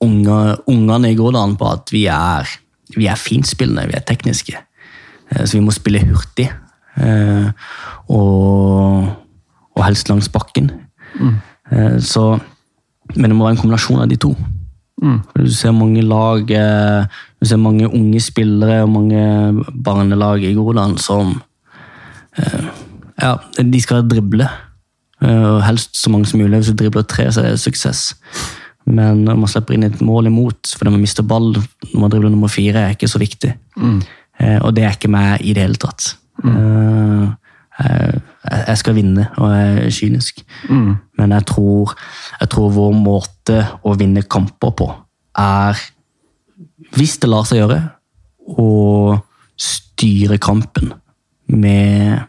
unge, ungene i Groruddalen, på at vi er, vi er finspillende, vi er tekniske. Eh, Så vi må spille hurtig. eh, Og, og helst langs bakken. Mm. Så, men det må være en kombinasjon av de to. Mm. Du ser mange lag, eh, du ser mange unge spillere og mange barnelag i Groruddalen som eh, ja, de skal drible. Eh, og Helst så mange som mulig. Hvis du dribler tre, så er det suksess. Men når man slipper inn et mål imot fordi man mister ball når man dribler nummer fire, er ikke så viktig. Mm. Og det er ikke meg i det hele tatt. Mm. jeg- Jeg skal vinne, og jeg er kynisk. Men jeg tror, jeg tror vår måte å vinne kamper på er hvis det lar seg gjøre, å styre kampen med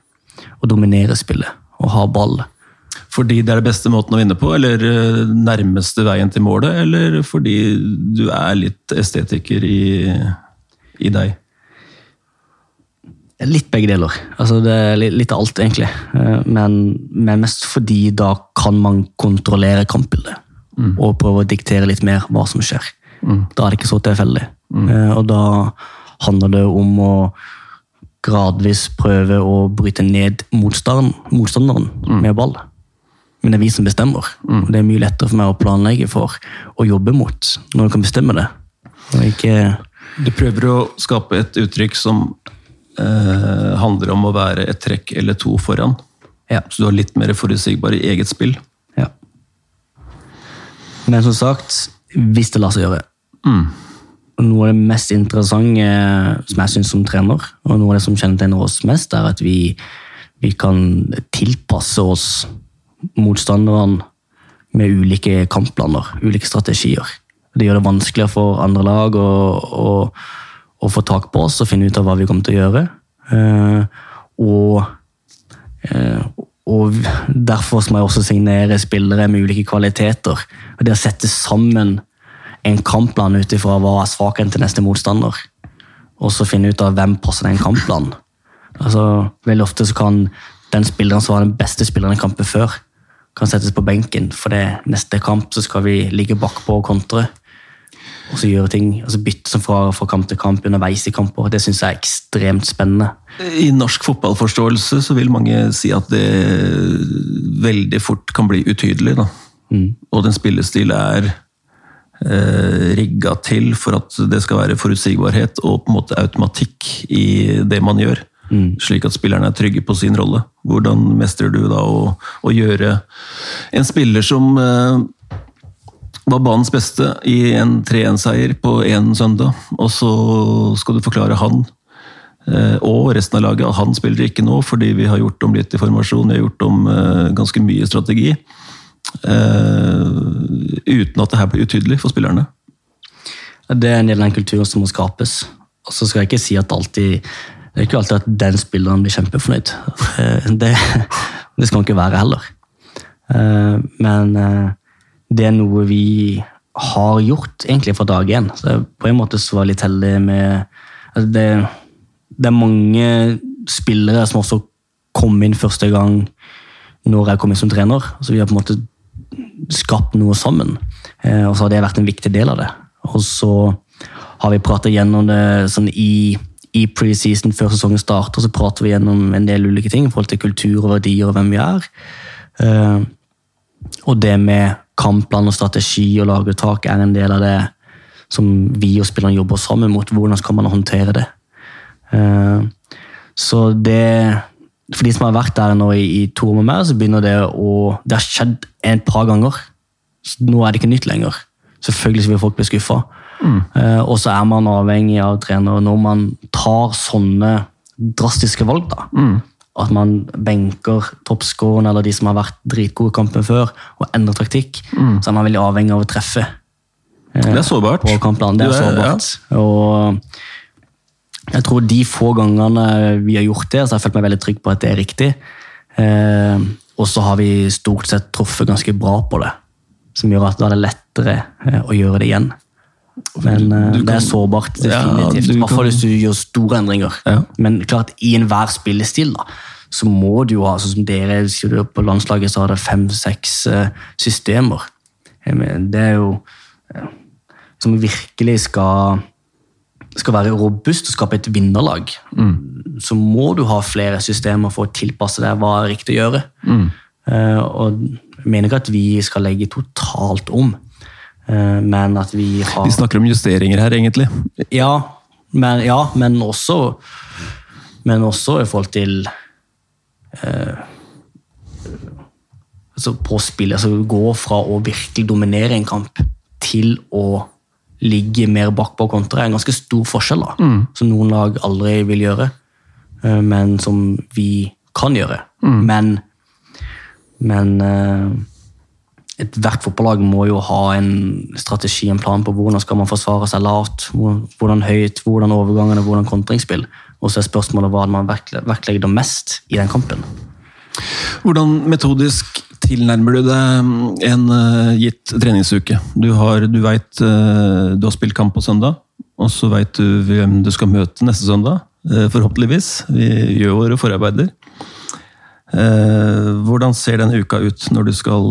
å dominere spillet og ha ball. Fordi det er det beste måten å vinne på, eller eh, nærmeste veien til målet, eller fordi du er litt estetiker i, i deg? Litt begge deler. Altså, det er litt, av alt, egentlig. Eh, Men, men mest fordi da kan man kontrollere kampbildet. Og prøve å diktere litt mer hva som skjer. Da er det ikke så tilfeldig. Mm. Og da handler det om å gradvis prøve å bryte ned motstanderen, motstanderen med ball. Men det er vi som bestemmer. Og det er mye lettere for meg å planlegge for å jobbe mot når du kan bestemme det. Ikke Du prøver å skape et uttrykk som eh, handler om å være et trekk eller to foran. Ja. Så du har litt mer forutsigbar i eget spill. Ja. Men som sagt, hvis det lar seg gjøre. Og Noe av det mest interessante som jeg syns som trener, og noe av det som kjennetegner oss mest, er at vi, vi kan tilpasse oss motstanderne med ulike kampplaner, ulike strategier. Det gjør det vanskeligere for andre lag å, å, å få tak på oss og finne ut av hva vi kommer til å gjøre. Eh, og Eh, Og derfor må jeg også signere spillere med ulike kvaliteter. Det å sette sammen en kampplan ut ifra hva er svakheten til neste motstander, og så finne ut av hvem passer den kampplanen. Altså, veldig ofte kan den spilleren som var den beste spilleren i kampen før, kan settes på benken, for det neste kamp så skal vi ligge bakpå og kontre. Og så gjøre ting, altså bytte fra, fra kamp til kamp underveis i kamper. Det syns jeg er ekstremt spennende. I norsk fotballforståelse så vil mange si at det veldig fort kan bli utydelig. Da. Og den spillestil er eh, rigga til for at det skal være forutsigbarhet og på en måte automatikk i det man gjør. Slik at spillerne er trygge på sin rolle. Hvordan mestrer du da å, å gjøre en spiller som eh, var banens beste i en 3-1-seier på én søndag, og så skal du forklare han eh, og resten av laget at han spiller ikke nå fordi vi har gjort om litt i formasjon, vi har gjort om eh, ganske mye strategi. eh, Uten at det her blir utydelig for spillerne. Det er en del av den kulturen som må skapes. Og så skal jeg ikke si at alltid det er ikke alltid at den spilleren blir kjempefornøyd. Eh, Det, det skal han ikke være heller. Eh, Men eh, det er noe vi har gjort egentlig fra dag én. Så på en måte så var jeg litt heldig med altså det, det er mange spillere som også kom inn første gang når jeg kom inn som trener. Så vi har på en måte skapt noe sammen. Og så har det vært en viktig del av det. Og så har vi pratet gjennom det sånn i, i preseason før sesongen starter, så prater vi gjennom en del ulike ting i forhold til kultur og verdier og hvem vi er. Eh, og det med kampplan og strategi og lagertak er en del av det som vi og spillerne jobber sammen mot. Hvordan skal man håndtere det? Eh, Så det For de som har vært der nå i, i to år med meg, så begynner det å Det har skjedd et par ganger. Så nå er det ikke nytt lenger. Selvfølgelig vil folk bli skuffa. Eh, og så er man avhengig av trenere når man tar sånne drastiske valg. da. At man benker toppskårene eller de som har vært dritgode i kampen før, og endrer taktikk. Så er man veldig avhengig av å treffe Det er sårbart. på kampplanen. Det er sårbart. Ja. Og jeg tror de få gangene vi har gjort det, så har jeg følt meg veldig trygg på at det er riktig. Eh, og så har vi stort sett truffet ganske bra på det, som gjør at da er det lettere eh, å gjøre det igjen. Men eh, Du det kan- er sårbart, definitivt. I hvert fall hvis du gjør store endringer. Ja. Men klart, i enhver spillestil da, så må du jo ha, sånn som dere sier på landslaget, så har det fem-seks eh, systemer. Mener, Det er jo eh, som virkelig skal, skal være robust og skape et vinnerlag. Så må du ha flere systemer for å tilpasse deg hva er riktig å gjøre. Eh, og jeg mener ikke at vi skal legge totalt om, eh, men at vi har Vi snakker om justeringer her, egentlig. ja, men, ja, men også Men også i forhold til eh, altså På spillet. altså Gå fra å virkelig dominere en kamp til å ligge mer bakpå kontra, er en ganske stor forskjell. da, Som noen lag aldri vil gjøre, eh, men som vi kan gjøre. Men, men eh, Ethvert fotballag må jo ha en strategi, en plan på hvordan skal man forsvare seg lavt, hvordan høyt, hvordan overgangene, hvordan kontringsspill. Og så er spørsmålet hva man vektlegger mest i den kampen. Hvordan metodisk tilnærmer du deg en uh, gitt treningsuke? Du, har, du vet uh, du har spilt kamp på søndag, og så vet du hvem du skal møte neste søndag. Uh, forhåpentligvis. Vi gjør våre forarbeider. Hvordan ser den uka ut når du skal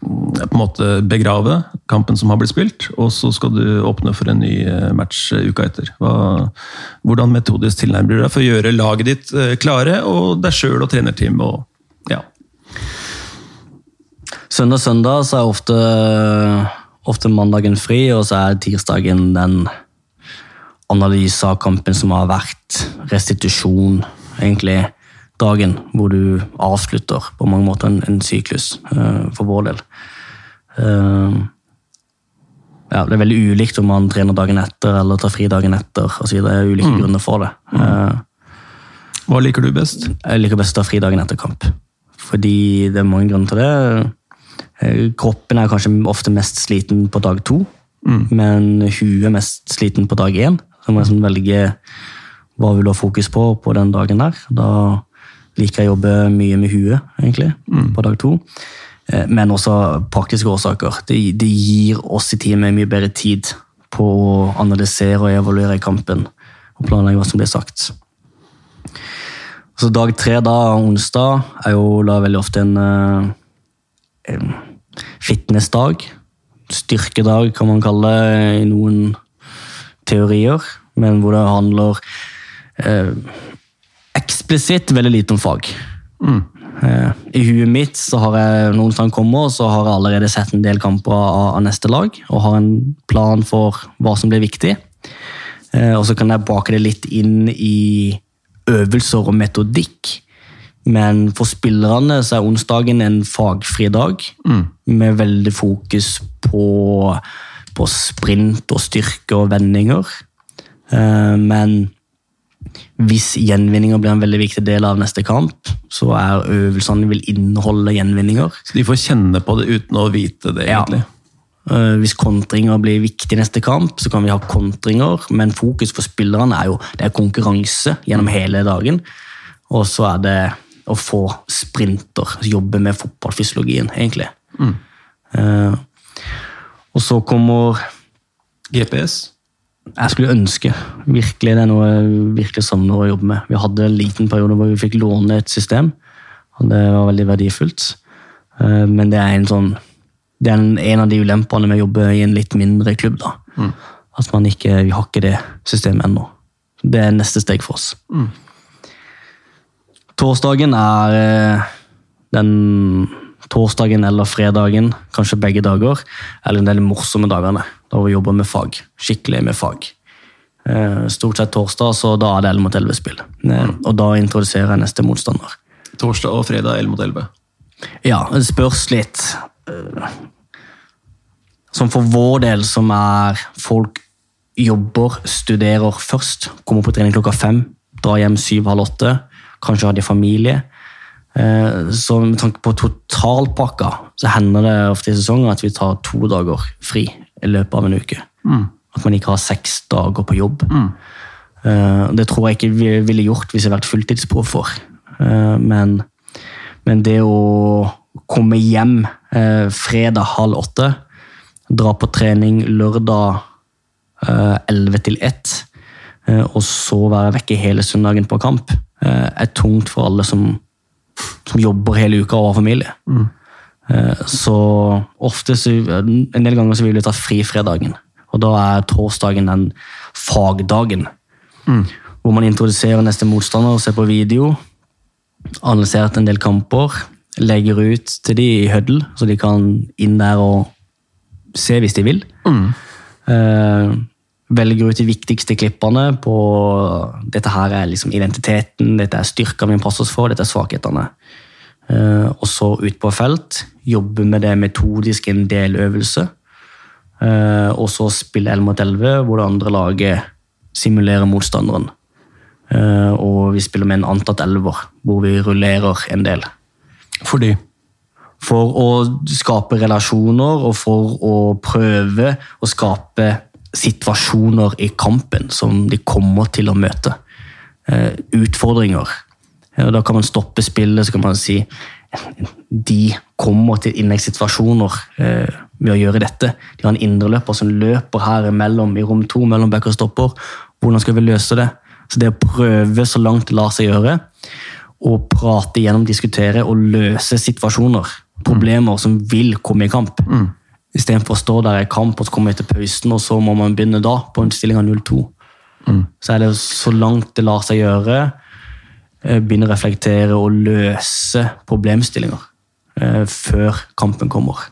på en måte begrave kampen som har blitt spilt, og så skal du åpne for en ny match uka etter. Hva, hvordan metodisk tilnærmer du deg for å gjøre laget ditt klare, og deg sjøl og trenerteamet? Og, ja. Søndag søndag så er ofte, ofte mandagen fri, og så er tirsdagen den analyse av kampen som har vært. Restitusjon, egentlig. Dagen hvor du avslutter på mange måter en, en syklus, uh, for vår del. Uh, ja, det er veldig ulikt om man trener dagen etter eller tar fri dagen etter. Altså, det er ulike mm. grunner for det. Uh, Hva liker du best? Jeg liker best å ta fri dagen etter kamp. Fordi det er mange grunner til det. Eh, kroppen er kanskje ofte mest sliten på dag to, mm. men huet er mest sliten på dag én. Så jeg sånn velge hva vil du ha fokus på på den dagen der. Da liker jeg å jobbe mye med huet, egentlig, mm. på dag to. Eh, men også praktiske årsaker. Det, det gir oss i teamet mye bedre tid på å analysere og evaluere kampen og planlegge hva som blir sagt. Så dag tre, da, onsdag, er jo da veldig ofte en, eh, en fitnessdag. Styrkedag, kan man kalle det i noen teorier. Men hvor det handler eh, eksplisitt veldig lite om fag. Mm. Eh, I huet mitt så har jeg noen som kommer, så har jeg allerede sett en del kamper av, av neste lag. Og har en plan for hva som blir viktig. Eh, og så kan jeg bake det litt inn i øvelser og metodikk. Men for spillerne så er onsdagen en fagfri dag, mm. med veldig fokus på, på, sprint og styrke og vendinger. Uh, men hvis gjenvinninger blir en veldig viktig del av neste kamp, så er øvelsene vil inneholde gjenvinninger. Så de får kjenne på det uten å vite det, egentlig? Ja. Uh, hvis kontringer blir viktig neste kamp, så kan vi ha kontringer, men fokus for spillerne er jo det er konkurranse gjennom hele dagen. Og så er det å få sprinter, jobbe med fotballfysiologien, egentlig. Mm. Uh, og så kommer GPS. Jeg skulle ønske. Virkelig, Det er noe jeg virkelig savner å jobbe med. Vi hadde en liten periode hvor vi fikk låne et system, og det var veldig verdifullt. Uh, men det er en sånn det er en av de ulempene med å jobbe i en litt mindre klubb. da. Mm. At man ikke, vi har ikke det systemet ennå. Det er neste steg for oss. Mm. Torsdagen er eh, den torsdagen eller fredagen, kanskje begge dager, eller en del morsomme dagene. Da vi jobber med fag. Skikkelig med fag. Eh, stort sett torsdag, så da er det 11 mot 11-spill. Eh, mm. Og da introduserer jeg neste motstander. Torsdag og fredag 11 mot 11? Ja, det spørs litt. Som for vår del, som er folk jobber, studerer først. Kommer på trening klokka fem, drar hjem syv-halv åtte kanskje har de familie. Eh, så med tanke på totalpakka så hender det ofte i sesongen at vi tar to dager fri i løpet av en uke. Mm. At man ikke har seks dager på jobb. Mm. Eh, det tror jeg ikke vi ville gjort hvis jeg hadde vært fulltidsproffer. for men, men det å komme hjem fredag halv åtte, dra på trening lørdag 11 til 1, og så være vekke hele søndagen på kamp Eh, er tungt for alle som, som jobber hele uka og har familie. Mm. Eh, så ofte, en del ganger så vil vi ta fri fredagen. Og da er torsdagen den fagdagen. Mm. Hvor man introduserer neste motstander, ser på video, analyserer en del kamper, legger ut til de i huddle, så de kan inn der og se hvis de vil. Mm. Velger ut de viktigste klippene på dette her er liksom identiteten, dette er styrkene vi passer oss for, dette er svakhetene. Eh, og så ut på felt, jobbe med det metodisk en del øvelse. Eh, og så spille 11 mot 11, hvor det andre laget simulerer motstanderen. Eh, og vi spiller med en antatt elver, hvor vi rullerer en del. Fordi? For å skape relasjoner og for å prøve å skape situasjoner i kampen som de kommer til å møte. Eh, utfordringer. Da kan man stoppe spillet, så kan man si de kommer til innleggssituasjoner eh, ved å gjøre dette. De har en indreløper som løper her imellom i rom to, mellom back og stopper. Hvordan skal vi løse det? Så det å prøve så langt det lar seg gjøre, og prate gjennom, diskutere og løse situasjoner, problemer som vil komme i kamp. Istedenfor å stå der i kamp og så komme etter pausen, og så må man begynne da på en stilling av 0-2. Så er det så langt det lar seg gjøre, eh, begynne å reflektere og løse problemstillinger eh, før kampen kommer.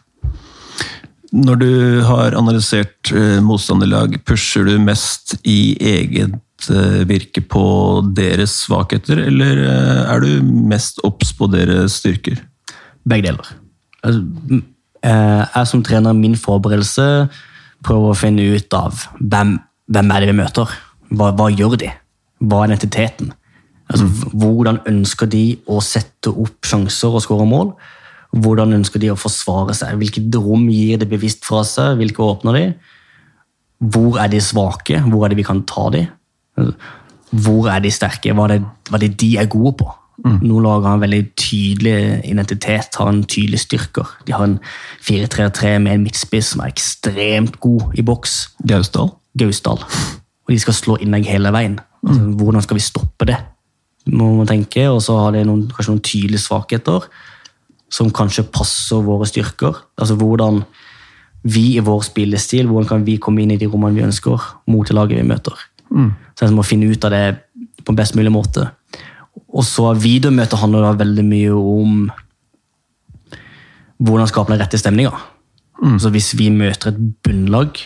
Når du har analysert eh, motstanderlag, pusher du mest i eget eh, virke på deres svakheter, eller eh, er du mest obs på deres styrker? Begge deler. Altså, jeg som trener min forberedelse prøver å finne ut av hvem, hvem er det vi møter. Hva, hva gjør de? Hva er identiteten? Altså, h- Hvordan ønsker de å sette opp sjanser og skåre mål? Hvordan ønsker de å forsvare seg? Hvilket rom gir de bevisst fra seg? Hvilke åpner de? Hvor er de svake? Hvor er det vi kan ta de? Hvor er de sterke? Hva er det, hva er det de er gode på? Noen lag har en veldig tydelig identitet, har en tydelig styrker. De har en 4-3-3 med en midtspiss som er ekstremt god i boks. Gausdal? Gausdal. Og de skal slå innlegg hele veien. Altså, hvordan skal vi stoppe det? Må man tenke, Og så har de noen, kanskje noen tydelige svakheter som kanskje passer våre styrker. Altså hvordan vi i vår spillestil, hvordan kan vi komme inn i de rommene vi ønsker, mot det laget vi møter. Så jeg må finne ut av det på best mulig måte. Og så videomøtet handler da veldig mye om hvordan skape den rette stemninga. Så hvis vi møter et bunnlag,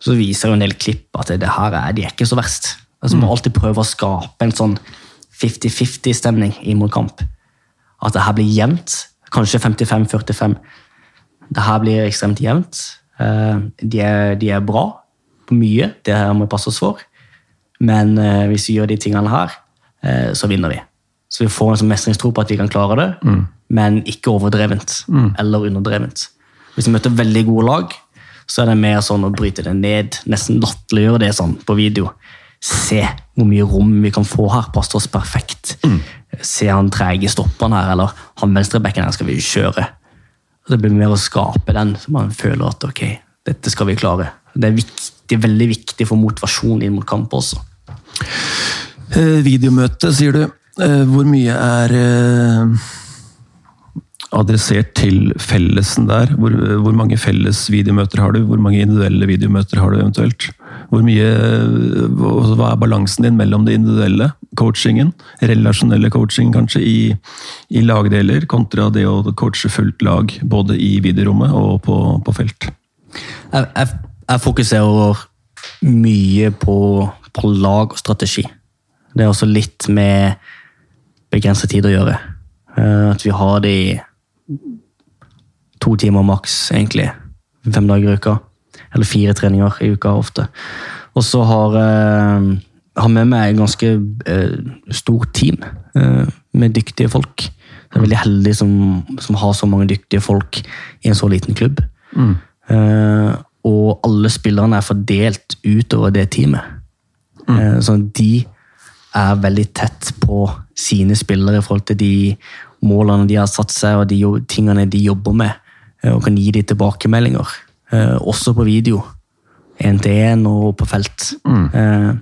så viser jo en del klipp at det her er, de er ikke så verst. Altså, mm. må alltid prøve å skape en sånn 50-50-stemning i mot kamp. At det her blir jevnt. Kanskje 55-45. Det her blir ekstremt jevnt. Eh, De er, de er bra på mye, det her må vi passe oss for. Men eh, hvis vi gjør de tingene her, så vinner vi. Så vi får en sånn mestringstro på at vi kan klare det, men ikke overdrevent eller underdrevent. Hvis vi møter veldig gode lag, så er det mer sånn å bryte det ned, nesten latterliggjøre det sånn på video. Se hvor mye rom vi kan få her, passer oss perfekt. Se han trege stopperen her, eller han venstrebekken her skal vi kjøre. Det blir mer å skape den, så man føler at ok, dette skal vi klare. Det er viktig, veldig viktig for motivasjon inn mot kamp også. Eh, videomøte, sier du. Eh, hvor mye er eh, adressert til fellesen der? Hvor, hvor mange felles videomøter har du? Hvor mange individuelle videomøter har du eventuelt? Hvor mye, hva er balansen din mellom det individuelle, coachingen, relasjonelle coaching kanskje, i, i lagdeler, kontra det å coache fullt lag, både i videorommet og på, på felt? Jeg, jeg, jeg fokuserer mye på, på lag og strategi. Det er også litt med begrenset tid å gjøre. Eh, At vi har det i to timer maks, egentlig. Fem dager i uka. Eller fire treninger i uka ofte. Og så har jeg med meg et ganske eh, stort team eh, med dyktige folk. Jeg er veldig heldig som, som har så mange dyktige folk i en så liten klubb. Mm. og alle spillerne er fordelt utover det teamet. Sånn, så de er veldig tett på sine spillere i forhold til de målene de har satt seg, og de tingene de jobber med, eh, og kan gi de tilbakemeldinger. Eh, også på video. Én til én og på felt. Mm.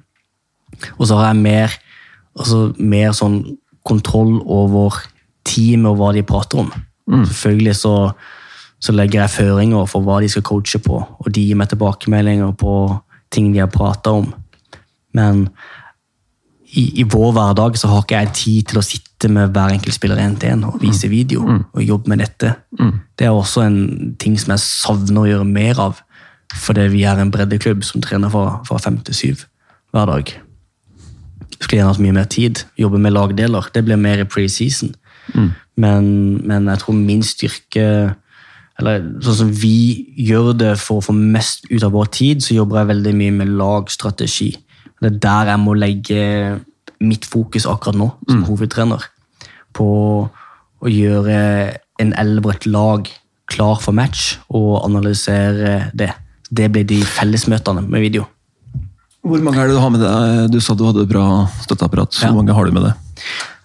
og så har jeg mer, altså mer sånn kontroll over teamet og hva de prater om. Selvfølgelig så, så legger jeg føringer for hva de skal coache på, og de gir meg tilbakemeldinger på ting de har prata om. Men i, i vår hverdag så har ikke jeg tid til å sitte med hver enkelt spiller én til én og vise video og jobbe med dette. Det er også en ting som jeg savner å gjøre mer av, fordi vi er en breddeklubb som trener fra, fra fem til syv hver dag. Skulle gjerne hatt mye mer tid. Jobbe med lagdeler. Det blir mer i preseason. Men, men jeg tror min styrke eller sånn som vi gjør det for å få mest ut av vår tid, så jobber jeg veldig mye med lagstrategi. Det er der jeg må legge mitt fokus akkurat nå, som hovedtrener. På å gjøre en elver, et lag, klar for match, og analysere det. Det blir de fellesmøtene med video. Hvor mange er det du har med deg? Du sa du hadde bra støtteapparat. Hvor Ja. mange har du med deg?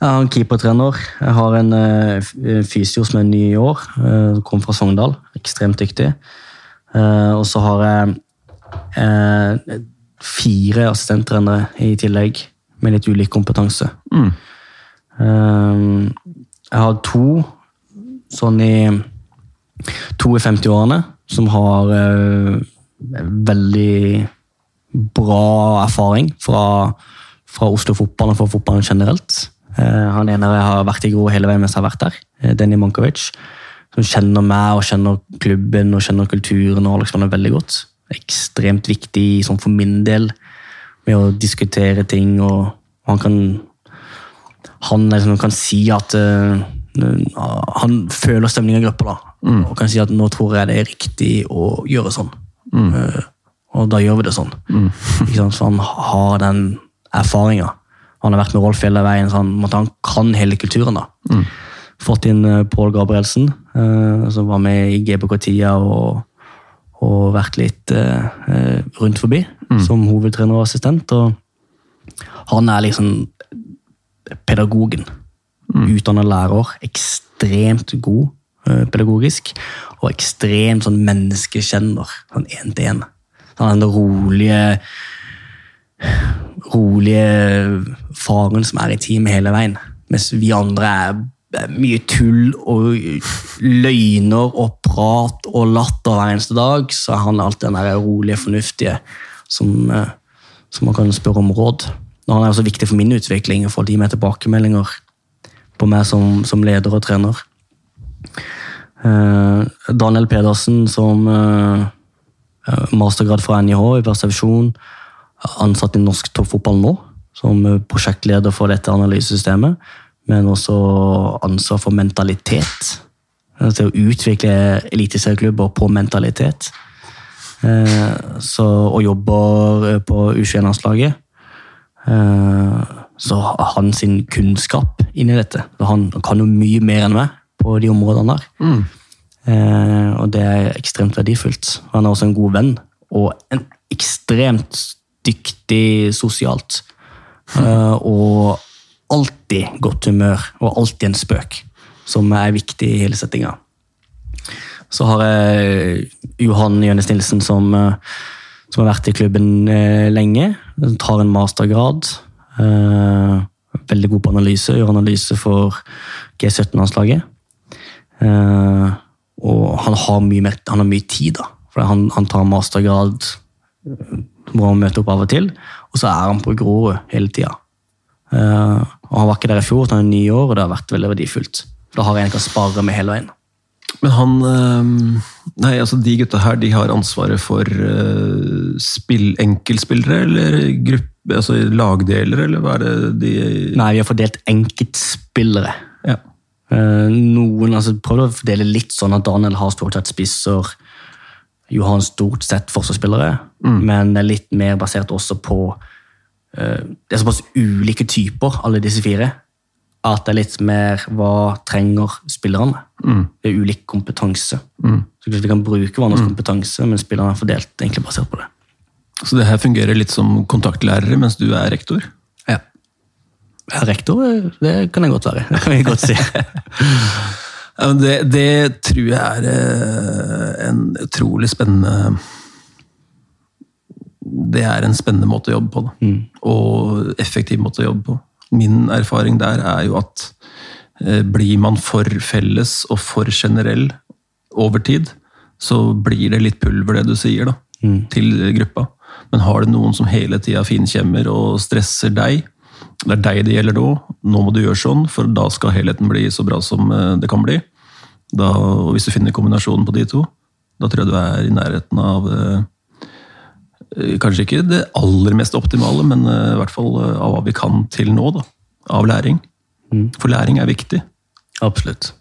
Jeg har en keepertrener. Jeg har en eh, fysio som er ny i år. eh, Kom fra Sogndal. Ekstremt dyktig. Eh, Og så har jeg fire assistenttrenere i tillegg, med litt ulik kompetanse. Mm. Eh, Jeg har to sånn i To i 50-årene som har eh, veldig bra erfaring fra, fra Oslo fotball og fra fotballen generelt. Eh, han ene har vært i Gro hele veien mens jeg har vært der, eh, Denny Mankovic. Som kjenner meg og kjenner klubben og kjenner kulturen og Alex er veldig godt. Ekstremt viktig sånn for min del med å diskutere ting. og Han kan, han liksom kan si at uh, Han føler stemninga i gruppa. da, Og kan si at 'nå tror jeg det er riktig å gjøre sånn'. Eh, og da gjør vi det sånn. Sant? For han har den erfaringa. Han har vært med Rolf hele veien, så han, han kan hele kulturen. da. Fått inn uh, Pål Gabrielsen, som var med i GBK-tida og, og vært litt eh, rundt forbi som hovedtrener og assistent. Og han er liksom pedagogen. Utdannet lærer, ekstremt god eh, pedagogisk, og ekstremt sånn menneskekjenner, sånn én til én. Han er den rolige rolige faren som er i teamet hele veien. Mens vi andre er mye tull og løgner og prat og latter hver eneste dag, så er han alltid den der rolige, fornuftige som, eh, som man kan spørre om råd. Og han er også viktig for min utvikling, for de med tilbakemeldinger på meg som, som leder og trener. Eh, Daniel Pedersen som eh, mastergrad fra NIH i persepsjon, ansatt i norsk toppfotball nå, som prosjektleder for dette analysesystemet, men også ansvar for mentalitet. Til å utvikle eliteserieklubber på mentalitet. Eh, Så, og jobber eh, på U21-landslaget. Eh, Så han sin kunnskap inni dette. Han kan jo mye mer enn meg på de områdene der. Eh, og det er ekstremt verdifullt. Han er også en god venn, og en ekstremt dyktig sosialt. Eh, og alltid godt humør, og alltid en spøk, som er viktig i hele settinga. Så har jeg Johan Jønnes Nilsen, som, eh, som har vært i klubben lenge. Han Tar en mastergrad. Eh, veldig god på analyse. Gjør analyse for G17-landslaget. Eh, og han har mye, mer, han har mye tid, da. For han, han tar mastergrad må han møter opp av og til, og så er han på Grorud hele tida. Eh, og han var ikke der i fjor, han er ni år, og det har vært veldig verdifullt. Da har jeg en jeg kan spare med hele veien. Men han eh, Nei, altså de gutta her, de har ansvaret for eh, spill, enkeltspillere, eller gruppe, altså lagdeler, eller hva er det de Nei, vi har fordelt enkeltspillere. Ja. Noen, altså Prøvde å fordele litt sånn at Daniel har stort sett spisser, Johan stort sett forsvarsspillere, men er litt mer basert også på Det er såpass ulike typer, alle disse fire, at det er litt mer hva trenger spillerne. Det er ulik kompetanse. Så Vi kan bruke hverandres kompetanse, men spillerne er fordelt egentlig basert på det. Så det her fungerer litt som kontaktlærere mens du er rektor? Ja. Ja, rektor, eh, det kan jeg godt være. Det kan jeg godt si. Det, det tror jeg er eh, en utrolig spennende Det er en spennende måte å jobbe på. Da. Og effektiv måte å jobbe på. Min erfaring der er jo at eh, blir man for felles og for generell over tid, så blir det litt pulver, det du sier, da, til gruppa. Men har du noen som hele tida finkjemmer og stresser deg, det er deg det gjelder nå, nå må du gjøre sånn, for da skal helheten bli så bra som eh, det kan bli. Da, og hvis du finner kombinasjonen på de to, da tror jeg du er i nærheten av eh, Kanskje ikke det aller mest optimale, men eh, i hvert fall eh, av hva vi kan til nå. da, Av læring. For læring er viktig. Absolutt.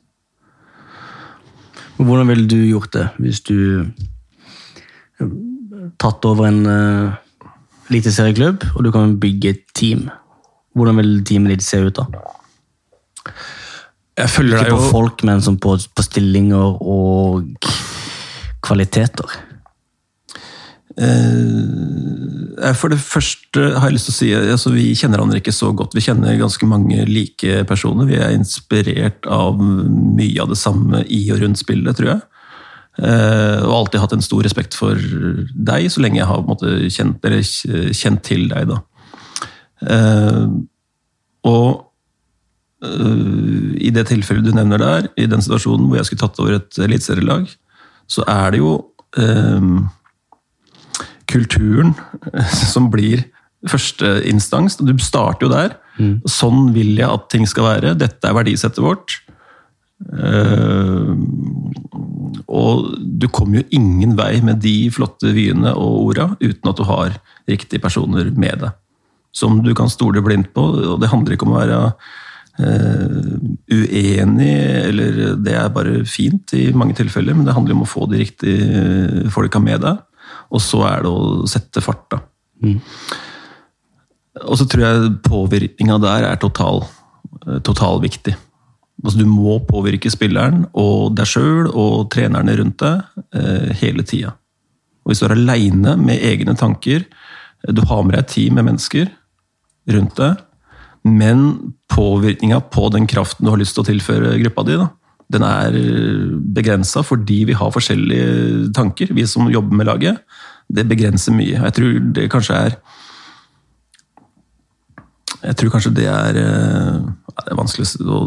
Hvordan ville du gjort det hvis du eh, tatt over en uh, eliteserieklubb, og du kan bygge et team? Hvordan vil teamet ditt se ut da? Jeg følger Ikke deg på folk, men som på, på stillinger og kvaliteter. Eh, For det første har jeg lyst til å si altså Vi kjenner hverandre ikke så godt. Vi kjenner ganske mange like personer. Vi er inspirert av mye av det samme i og rundt spillet, tror jeg. Eh, Og alltid hatt en stor respekt for deg, så lenge jeg har måte, kjent, kjent til deg. Da. Eh, Og eh, i det tilfellet du nevner der, i den situasjonen hvor jeg skulle tatt over et eliteserielag, så er det jo eh, kulturen som blir førsteinstans. Du starter jo der. Sånn vil jeg at ting skal være. Dette er verdisettet vårt. Uh, og du kommer jo ingen vei med de flotte vyene og orda uten at du har riktige personer med deg. Som du kan stole blindt på. Og det handler ikke om å være uh, uenig, eller det er bare fint i mange tilfeller, men det handler om å få de riktige folka med deg. Og så er det å sette fart, da. Og så tror jeg påvirkninga der er total, eh, totalviktig. Altså, du må påvirke spilleren og deg sjøl og trenerne rundt deg eh, hele tida. Og hvis du er aleine med egne tanker Du har med deg et team med mennesker rundt deg, men påvirkninga på den kraften du har lyst til å tilføre gruppa di, da, den er begrensa fordi vi har forskjellige tanker, vi som jobber med laget. Det begrenser mye. Jeg tror det kanskje er jeg tror kanskje det er eh, Det er vanskelig å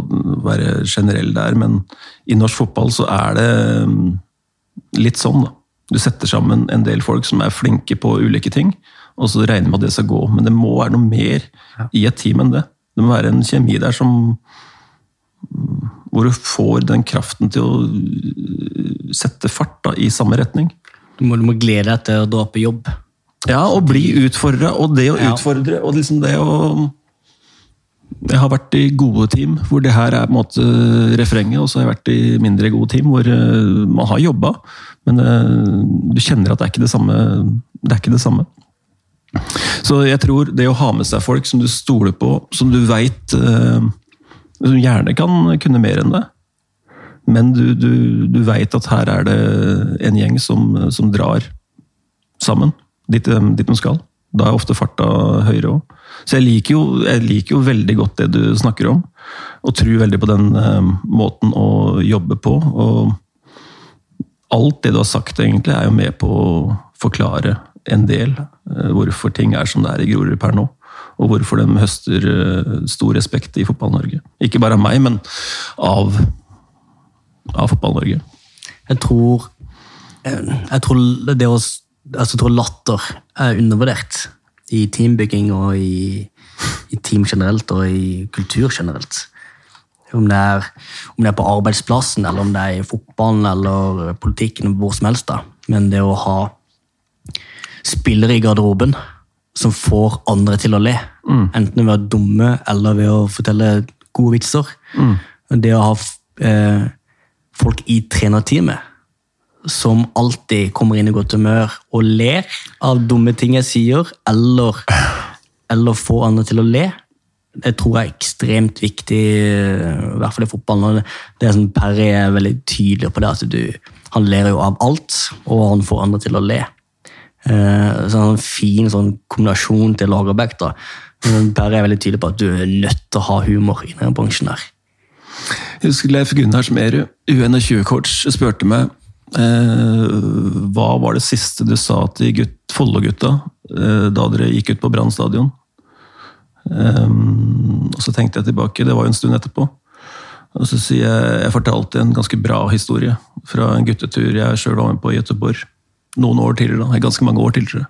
være generell der, men i norsk fotball så er det mm, litt sånn, da. Du setter sammen en del folk som er flinke på ulike ting, og så regner med at det skal gå. Men det må være noe mer i et team enn det. Det må være en kjemi der som Hvor du får den kraften til å øh, sette fart da, i samme retning. Du må, du må glede deg til å dra på jobb. Ja, og bli utfordra, og det å Ja. utfordre, og liksom det å Jeg har vært i gode team hvor det her er på en måte refrenget, og så har jeg vært i mindre gode team hvor eh, man har jobba, men eh, du kjenner at det er ikke det samme. Det er ikke det samme. Så jeg tror det å ha med seg folk som du stoler på, som du veit Som gjerne kan kunne mer enn det, men du, du, du veit at her er det en gjeng som, som drar sammen dit, de- dit de skal. Da er ofte farta høyere òg. Så jeg liker, jo, jeg liker jo veldig godt det du snakker om, og tror veldig på den eh, måten å jobbe på. Og alt det du har sagt, egentlig, er jo med på å forklare en del eh, hvorfor ting er som det er i Grorud per nå. Og hvorfor de høster eh, stor respekt i Fotball-Norge. Ikke bare av meg, men av, av Fotball-Norge. Jeg tror, eh, jeg tror det å, altså jeg tror latter er undervurdert i teambygging og i, i team generelt og i kultur generelt. Om det, er, om det er på arbeidsplassen, eller om det er i fotballen eller politikken, hvor som helst. da. Men det å ha spillere i garderoben som får andre til å le. Enten ved å være dumme eller ved å fortelle gode vitser. Det å ha eh, folk i trenerteamet som alltid kommer inn i godt humør og ler av dumme ting jeg sier, eller, eller får andre til å le. Det tror jeg er ekstremt viktig, i hvert fall i fotballen. det- er sånn Perry er veldig tydelig på det, at du, han ler jo av alt, og han får andre til å le. Eh, sånn fin sånn kombinasjon til Lagerbäck. Perry er veldig tydelig på at du er nødt til å ha humor i denne bransjen. her. Jeg husker Leif Gunnar Smerud, U21-coach, spurte meg eh, hva var det siste du sa til gutt, Follo-gutta eh, da dere gikk ut på Brann stadion. Eh, og så tenkte jeg tilbake, det var jo en stund etterpå. Og så sier jeg jeg fortalte en ganske bra historie fra en guttetur jeg sjøl var med på i Göteborg. Noen år tidligere, da. Ganske mange år tidligere.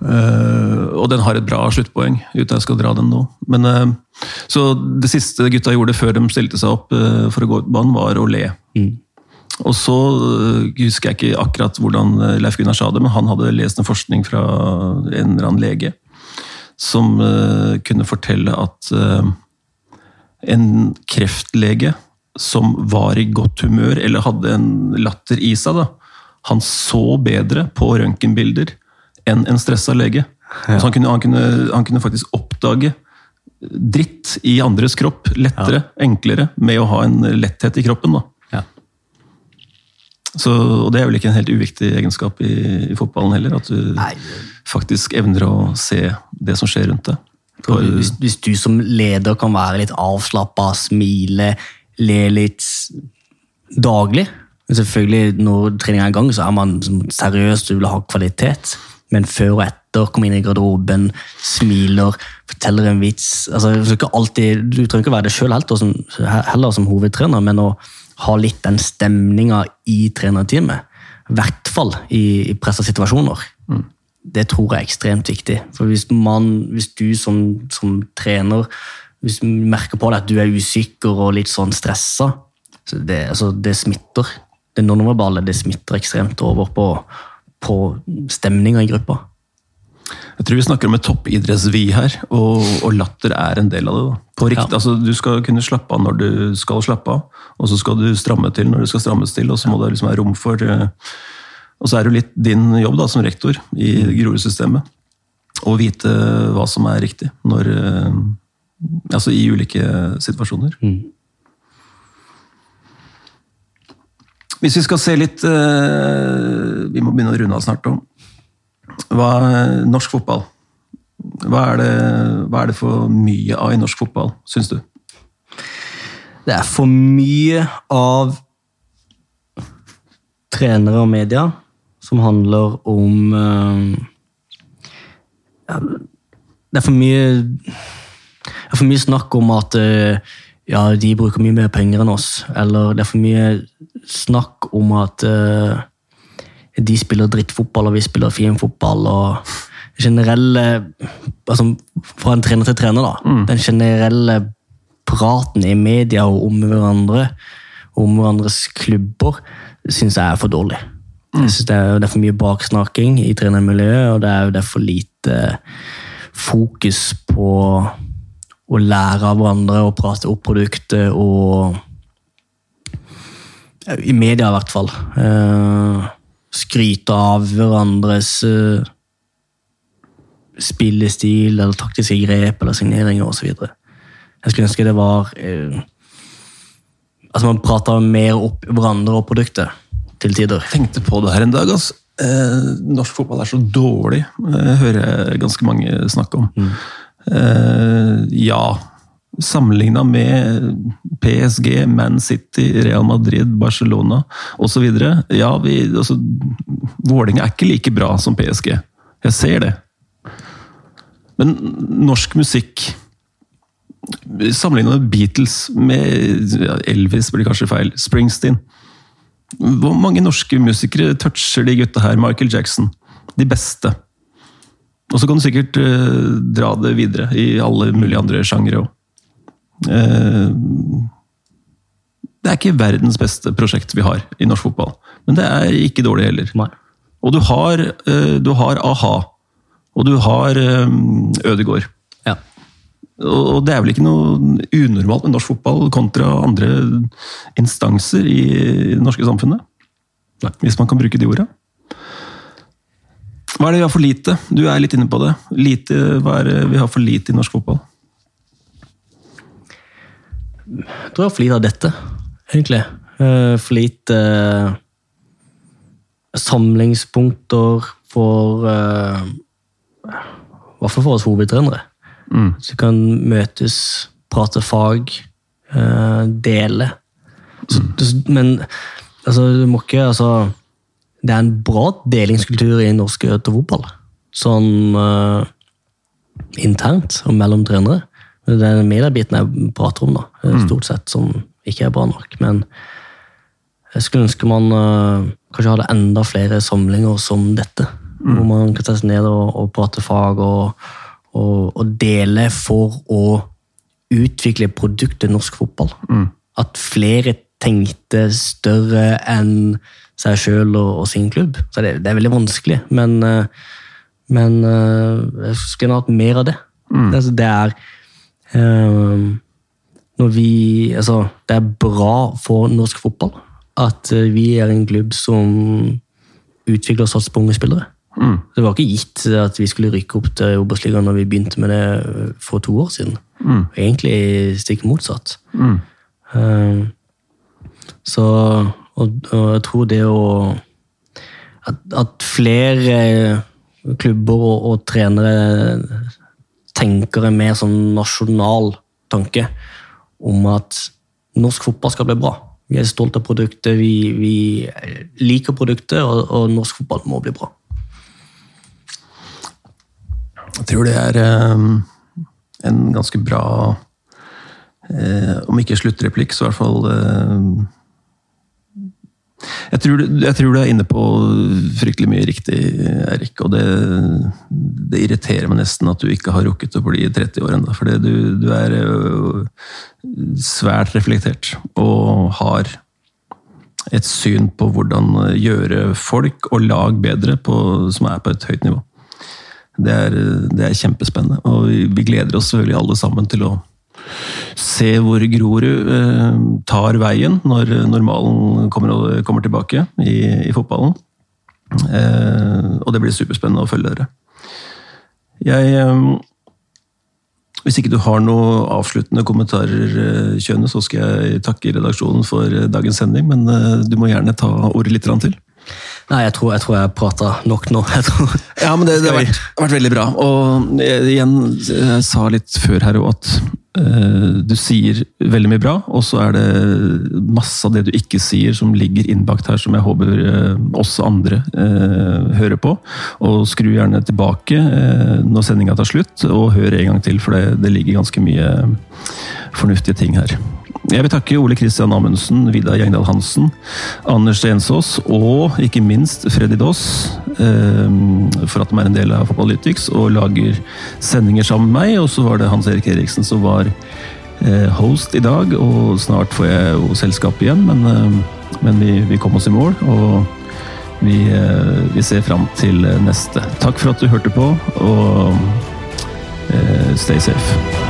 Uh, og den har et bra sluttpoeng, uten at jeg skal dra den nå. Men, uh, så det siste gutta gjorde før de stilte seg opp uh, for å gå ut på banen, var å le. Og så eh, husker jeg ikke akkurat hvordan Leif Gunnar sa det, men han hadde lest en forskning fra en eller annen lege som kunne fortelle at en kreftlege som var i godt humør, eller hadde en latter i seg, da, han så bedre på røntgenbilder enn en stressa lege. Så han, kunne, han, kunne, han kunne faktisk oppdage dritt i andres kropp. Lettere, enklere, med å ha en letthet i kroppen. da. Ja. Så, og det er vel ikke en helt uviktig egenskap i, i fotballen heller, at du Nei. faktisk evner å se det som skjer rundt deg. For, Hvis, hvis du som leder kan være litt avslappa, smile, le litt daglig men Selvfølgelig, når treninga er i gang, så er man sånn seriøs, du vil ha kvalitet. Men før og etter, kommer inn i garderoben, smiler, forteller en vits altså, Du, alltid, du trenger ikke være det sjøl heller som hovedtrener, men å ha litt den stemninga i trenerteamet. I hvert fall i, i pressa situasjoner. Det tror jeg er ekstremt viktig. For hvis, man, hvis du som, som trener hvis du merker på deg at du er usikker og litt sånn stressa, så det, altså, det smitter. Det nonverbale det smitter ekstremt over på, på stemninga i gruppa. Jeg tror vi snakker om et toppidrettsvi her, og, og latter er en del av det. Rikt, Ja. altså, du skal kunne slappe av når du skal slappe av, og så skal du stramme til når det skal strammes til, og så må det liksom være rom for eh, Og så er det jo litt din jobb da, som rektor i Grorud-systemet å vite hva som er riktig når eh, Altså i ulike situasjoner. Hvis vi skal se litt eh, Vi må begynne å runde av snart. Hva norsk fotball? Hva er, det, hva er det for mye av i norsk fotball, syns du? Det er for mye av trenere og media som handler om eh, ja, Det er mye for mye snakk om at eh, ja, de bruker mye mer penger enn oss. Eller det er for mye snakk om at uh, de spiller drittfotball og vi spiller fin fotball. og generelle altså Fra en trener til trener, da. Den generelle praten i media og om hverandre, om hverandres klubber, syns jeg er for dårlig. Jeg synes det, er, det er for mye baksnaking i trenermiljøet, og det er, det er for lite fokus på å lære av hverandre og prate opp produktet og I media, i hvert fall. Eh, skryte av hverandres eh, spillestil eller taktiske grep eller signeringer osv. Jeg skulle ønske det var at Altså man prata mer opp hverandre og produktet til tider. tenkte på det her en dag. Altså. Eh, norsk fotball er så dårlig, jeg hører jeg ganske mange snakke om. Eh, ja, sammenligna med PSG, Man City, Real Madrid, Barcelona osv. Ja, vi, altså, Vålerenga er ikke like bra som PSG. Jeg ser det. Men norsk musikk Sammenligna med Beatles, med Elvis blir kanskje feil, Springsteen Hvor mange norske musikere toucher de gutta her? Michael Jackson. De beste. Og så kan du sikkert eh, dra det videre i alle mulige andre sjangere òg. det er ikke verdens beste prosjekt vi har i norsk fotball, men det er ikke dårlig heller. Nei. Og du har, eh, du har a-ha, og du har eh, Ødegård. Ja. Og det er vel ikke noe unormalt med norsk fotball kontra andre instanser i det norske samfunnet? Nei. Hvis man kan bruke de orda. Hva er det vi har for lite? Du er litt inne på det. Lite, hva er det vi har for lite i norsk fotball? Jeg tror jeg har for lite av dette, egentlig. Eh, For lite eh, samlingspunkter for eh, I hvert fall for oss hovedtrenere. Mm. Så vi kan møtes, prate fag, dele. Mm. men altså, du må ikke altså, Det er en bra delingskultur i norsk fotball. Sånn uh, internt og mellom trenere. Det er den mediebiten jeg prater om, da, eh, stort sett, som ikke er bra nok. Men jeg skulle ønske man uh, kanskje hadde enda flere samlinger som dette. Hvor man kan sette seg ned og, og prate fag og, og, og dele for å utvikle produktet norsk fotball. At flere tenkte større enn seg sjøl og, og sin klubb. Så det, det er veldig vanskelig, men, eh, men eh, jeg skulle hatt mer av det. Det, det er eh, når vi, altså, Det er bra for norsk fotball at vi er en klubb som utvikler og satser på unge spillere. Det var ikke gitt at vi skulle rykke opp til Obos-ligaen når vi begynte med det for to år siden. Mm. Egentlig stikk motsatt. Mm. Eh, så og, og jeg tror det å At, at flere klubber og, og trenere tenker en mer sånn nasjonal tanke om at norsk fotball skal bli bra. Vi er stolte av produktet, vi, vi liker produktet, og, og norsk fotball må bli bra. Jeg tror det er um, en ganske bra um, Om ikke sluttreplikk, så i hvert fall eh, jeg tror, jeg tror du er inne på fryktelig mye riktig, Erik. Og det, det irriterer meg nesten at du ikke har rukket å bli 30 år ennå. For du, du er øh, svært reflektert og har et syn på hvordan gjøre folk og lag bedre, på, som er på et høyt nivå. Det er, det er kjempespennende, og vi, vi gleder oss selvfølgelig alle sammen til å se hvor Grorud eh, tar veien når normalen kommer, kommer tilbake i, i fotballen. Eh, og det blir superspennende å følge dere. Jeg eh, Hvis ikke du har noen avsluttende kommentarer, eh, Kjøne, så skal jeg takke redaksjonen for eh, dagens sending, men eh, du må gjerne ta ordet litt til. Nei, jeg tror jeg, tror jeg prata nok nå. Jeg tror, Ja, men det, det har vært, vært veldig bra. Og jeg, igjen, jeg sa litt før her òg at du sier veldig mye bra, og så er det masse av det du ikke sier som ligger innbakt her, som jeg håper også oss andre eh, hører på. Og skru gjerne tilbake eh, når sendinga tar slutt, og hør en gang til, for det, det ligger ganske mye fornuftige ting her. Jeg vil takke Ole Kristian Amundsen, Vidar Gjengdal Hansen, Anders Stensås og ikke minst Freddy Doss eh, for at de er en del av Fotballytics og lager sendinger sammen med meg. Og så var det Hans Erik Eriksen som var eh, host i dag, og snart får jeg jo selskap igjen, men, eh, men vi, vi kom oss i mål. og vi, eh, vi ser fram til neste. Takk for at du hørte på, og eh, stay safe.